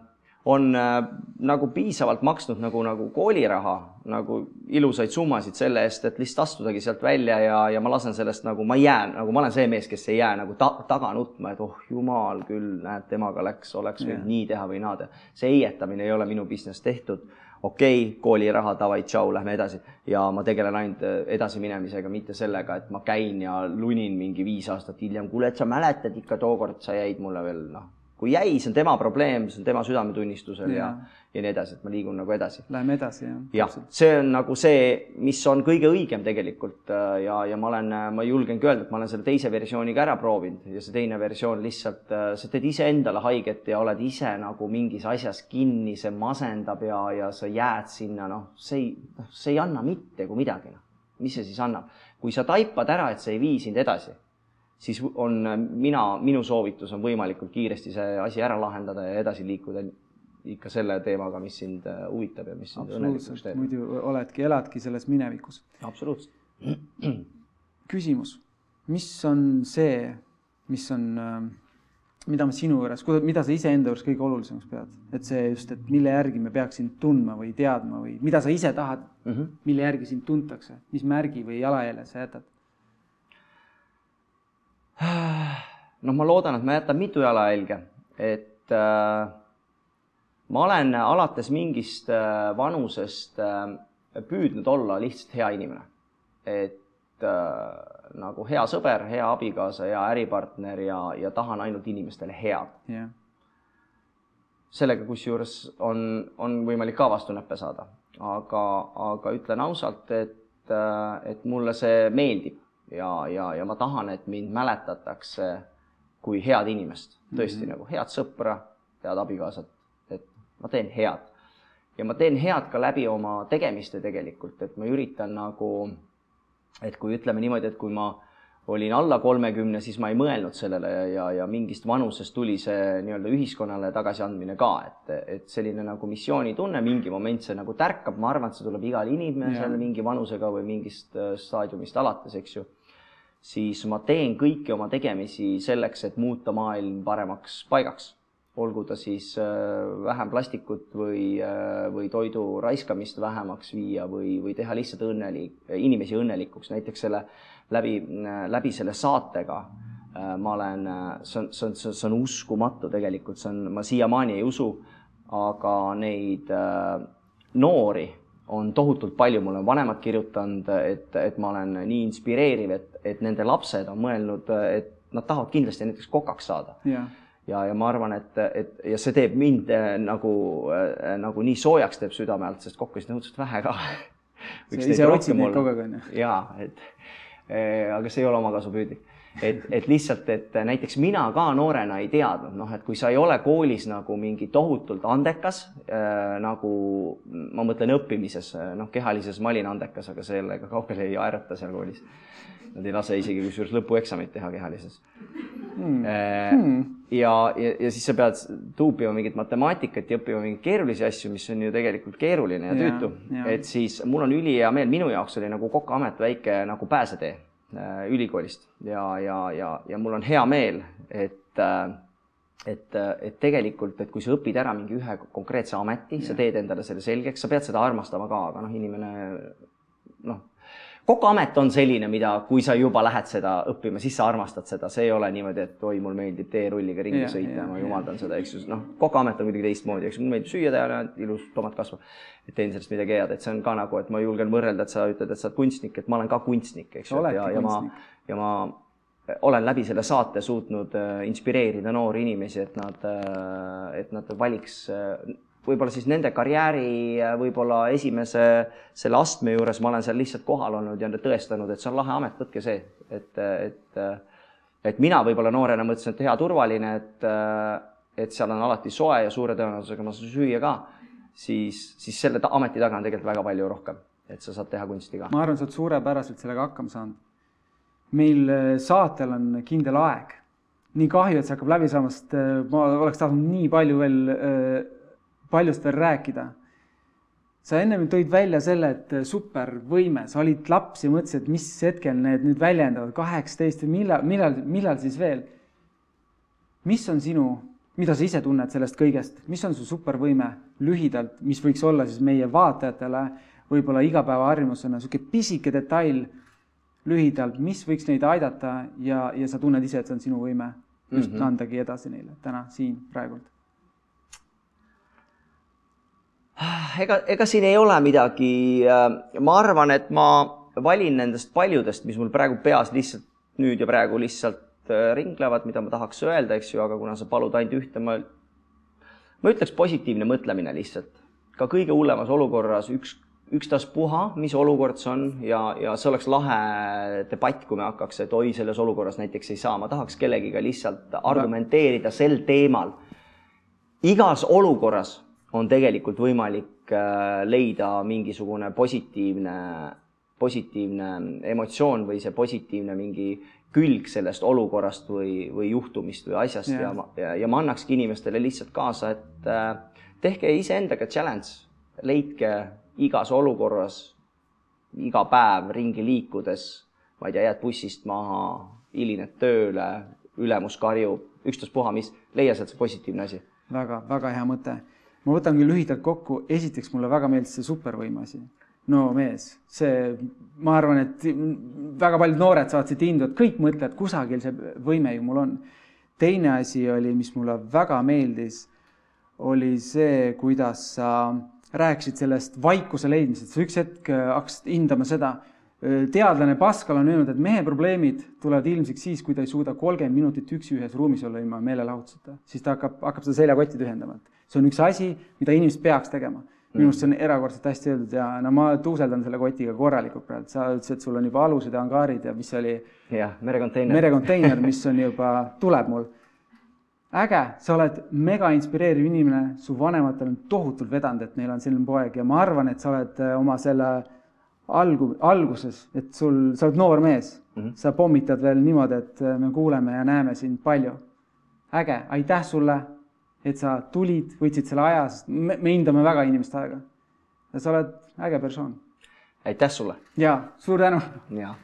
on äh, nagu piisavalt maksnud nagu, nagu kooliraha, nagu ilusaid summasid selle eest, et lihtsalt astudagi sealt välja ja, ja ma lasen sellest nagu, ma ei jää, nagu ma olen see mees, kes ei jää nagu ta, taga nutma, et oh jumal küll, näed, temaga läks, oleks võinud yeah. nii teha või naa teha. see heietamine ei ole minu business tehtud. okei okay,, kooliraha, davai, tšau, lähme edasi. ja ma tegelen ainult äh, edasiminemisega, mitte sellega, et ma käin ja lunin mingi viis aastat hiljem, kuule, et sa mäletad ikka tookord sa jäid mulle veel noh kui jäi, see on tema probleem, see on tema südametunnistusel ja, ja, ja nii edasi, et ma liigun nagu edasi. Läheme edasi, jah. jah, see on nagu see, mis on kõige õigem tegelikult äh, ja, ja ma olen, ma julgengi öelda, et ma olen selle teise versiooniga ära proovinud ja see teine versioon lihtsalt, äh, sa teed iseendale haiget ja oled ise nagu mingis asjas kinni, see masendab ja, ja sa jääd sinna, noh, see ei, noh, see ei anna mitte kui midagi, noh. mis see siis annab? kui sa taipad ära, et see ei vii sind edasi siis on mina, minu soovitus on võimalikult kiiresti see asi ära lahendada ja edasi liikuda ikka selle teemaga, mis sind äh, huvitab ja mis sind õnnelikuks teeb. muidu oledki, eladki selles minevikus. absoluutselt. küsimus, mis on see, mis on, äh, mida ma sinu juures, mida sa iseenda juures kõige olulisemaks pead, et see just, et mille järgi me peaks sind tundma või teadma või mida sa ise tahad mm, -hmm. mille järgi sind tuntakse, mis märgi või jalajälje sa jätad? noh, ma loodan, et ma jätan mitu jalajälge, et äh, ma olen alates mingist äh, vanusest äh, püüdnud olla lihtsalt hea inimene. et äh, nagu hea sõber, hea abikaasa, hea äripartner ja, ja tahan ainult inimestele head. Yeah.. sellega kusjuures on, on võimalik ka vastunäppe saada, aga, aga ütlen ausalt, et, äh, et mulle see meeldib ja, ja, ja ma tahan, et mind mäletatakse kui head inimest, tõesti mm -hmm. nagu head sõpra, head abikaasat, et ma teen head. ja ma teen head ka läbi oma tegemiste tegelikult, et ma üritan nagu, et kui ütleme niimoodi, et kui ma olin alla kolmekümne, siis ma ei mõelnud sellele ja, ja mingist vanusest tuli see nii-öelda ühiskonnale tagasiandmine ka, et, et selline nagu missioonitunne, mingi moment see nagu tärkab, ma arvan, et see tuleb igal inimesel mingi vanusega või mingist äh, staadiumist alates, eks ju. Siis ma teen kõiki oma tegemisi selleks, et muuta maailm paremaks paigaks. Olgu ta siis äh, vähem plastikut või, äh, või toidu raiskamist vähemaks viia või, või teha lihtsalt õnnelik, inimesi õnnelikuks, näiteks selle läbi, läbi selle saatega äh, ma olen, see on, see on, see on uskumatu tegelikult, see on, ma siiamaani ei usu, aga neid noori on tohutult palju, mulle on vanemad kirjutanud, et, et ma olen nii inspireeriv, et, et nende lapsed on mõelnud, et nad tahavad kindlasti näiteks kokaks saada yeah ja, ja ma arvan, et, et ja see teeb mind äh, nagu äh,, nagu nii soojaks teeb südame alt, sest kokku on õudselt vähe ka. sa ise otsid neid kogu aeg, on ju? jaa, et äh, aga see ei ole omakasupüüdlik. Et, et lihtsalt, et näiteks mina ka noorena ei teadnud, noh, et kui sa ei ole koolis nagu mingi tohutult andekas äh,, nagu ma mõtlen õppimises, noh, kehalises ma olin andekas, aga sellega kaugele ei aerata seal koolis. Nad ei lase isegi kusjuures lõpueksamit teha kehalises. Hmm.. Hmm. ja, ja, ja siis sa pead tuupima mingit matemaatikat ja õppima mingeid keerulisi asju, mis on ju tegelikult keeruline ja tüütu. et siis mul on ülihea meel, minu jaoks oli nagu kokaamet väike nagu pääsetee. äh, ülikoolist. Ja, ja, ja, ja mul on hea meel, et äh, et, et tegelikult, et kui sa õpid ära mingi ühe konkreetse ameti, sa teed endale selle selgeks, sa pead seda armastama ka, aga noh, inimene noh kokaamet on selline, mida, kui sa juba lähed seda õppima, siis sa armastad seda, see ei ole niimoodi, et oi, mul meeldib teerulliga ringi ja, sõita ma jumaldan seda, eks ju, noh, kokaamet on kuidagi teistmoodi, eks. Mulle meeldib süüa teha, ilus tomat kasvab. et teen sellest midagi head, et see on ka nagu, et ma julgen võrrelda, et sa ütled, et sa oled kunstnik, et ma olen ka kunstnik, eks ju, ja, ja ma, ja ma olen läbi selle saate suutnud äh, inspireerida noori inimesi, et nad, äh, et nad valiks võib-olla siis nende karjääri võib-olla esimese selle astme juures ma olen seal lihtsalt kohal olnud ja tõestanud, et see on lahe amet, võtke see, et, et et mina võib-olla noorena mõtlesin, et hea turvaline, et, et seal on alati soe ja suure tõenäosusega ma saan süüa ka, siis, siis selle ta, ameti taga on tegelikult väga palju rohkem, et sa saad teha kunsti ka. ma arvan, sa oled suurepäraselt sellega hakkama saanud. meil äh, saatel on kindel aeg. nii kahju, et see hakkab läbi saama, sest äh, ma oleks tahtnud nii palju veel äh, paljust veel rääkida. sa ennem tõid välja selle, et supervõime, sa olid laps ja mõtlesid, et mis hetkel need nüüd väljendavad, kaheksateist või millal, millal, millal siis veel? mis on sinu, mida sa ise tunned sellest kõigest, mis on su supervõime lühidalt, mis võiks olla siis meie vaatajatele võib-olla igapäevaharjumusena niisugune pisike detail lühidalt, mis võiks neid aidata ja, ja sa tunned ise, et see on sinu võime just mm -hmm. andagi edasi neile täna siin praegult ega, ega siin ei ole midagi, äh, ma arvan, et ma valin nendest paljudest, mis mul praegu peas lihtsalt nüüd ja praegu lihtsalt äh, ringlevad, mida ma tahaks öelda, eks ju, aga kuna sa palud ainult ühte, ma, ma ütleks positiivne mõtlemine lihtsalt. ka kõige hullemas olukorras üks, ükstaspuha, mis olukord see on ja, ja see oleks lahe debatt, kui me hakkaks, et oi, selles olukorras näiteks ei saa, ma tahaks kellegiga lihtsalt argumenteerida sel teemal. igas olukorras on tegelikult võimalik äh, leida mingisugune positiivne, positiivne emotsioon või see positiivne mingi külg sellest olukorrast või, või juhtumist või asjast. Ja ma, ja, ja ma annakski inimestele lihtsalt kaasa, et äh, tehke iseendaga challenge, leidke igas olukorras, iga päev ringi liikudes, ma ei tea, jääd bussist maha, hilined tööle, ülemus karjub, ükstaspuha mis, leia sealt see positiivne asi. Väga,. väga-väga hea mõte ma võtan küll lühidalt kokku, esiteks mulle väga meeldis see supervõime asi. no mees, see, ma arvan, et väga paljud noored saavad siit indu, et kõik mõtlevad, kusagil see võime ju mul on. teine asi oli, mis mulle väga meeldis, oli see, kuidas sa rääkisid sellest vaikuse leidmisest, sa üks hetk hakkasid hindama seda. Teadlane Pascal on öelnud, et mehe probleemid tulevad ilmsiks siis, kui ta ei suuda kolmkümmend minutit üksi ühes ruumis olla ilma meelelahutuseta, siis ta hakkab, hakkab seda seljakotti tühjendama, et see on üks asi, mida inimesed peaks tegema. minu arust see on erakordselt hästi öeldud ja no ma tuuseldan selle kotiga korralikult praegu, sa ütlesid, et sul on juba alused ja angaarid ja mis oli. jah, merekonteiner. merekonteiner, mis on juba, tuleb mul. äge, sa oled mega inspireeriv inimene, su vanematel on tohutult vedanud, et neil on selline poeg ja ma arvan, et sa oled äh, oma selle algu, alguses, et sul, sa oled noor mees mm, -hmm. sa pommitad veel niimoodi, et me kuuleme ja näeme sind palju. äge, aitäh sulle, et sa tulid, võtsid selle aja, sest me, me hindame väga inimeste aega. sa oled äge persoon. Aitäh sulle! Ja suur tänu! Ja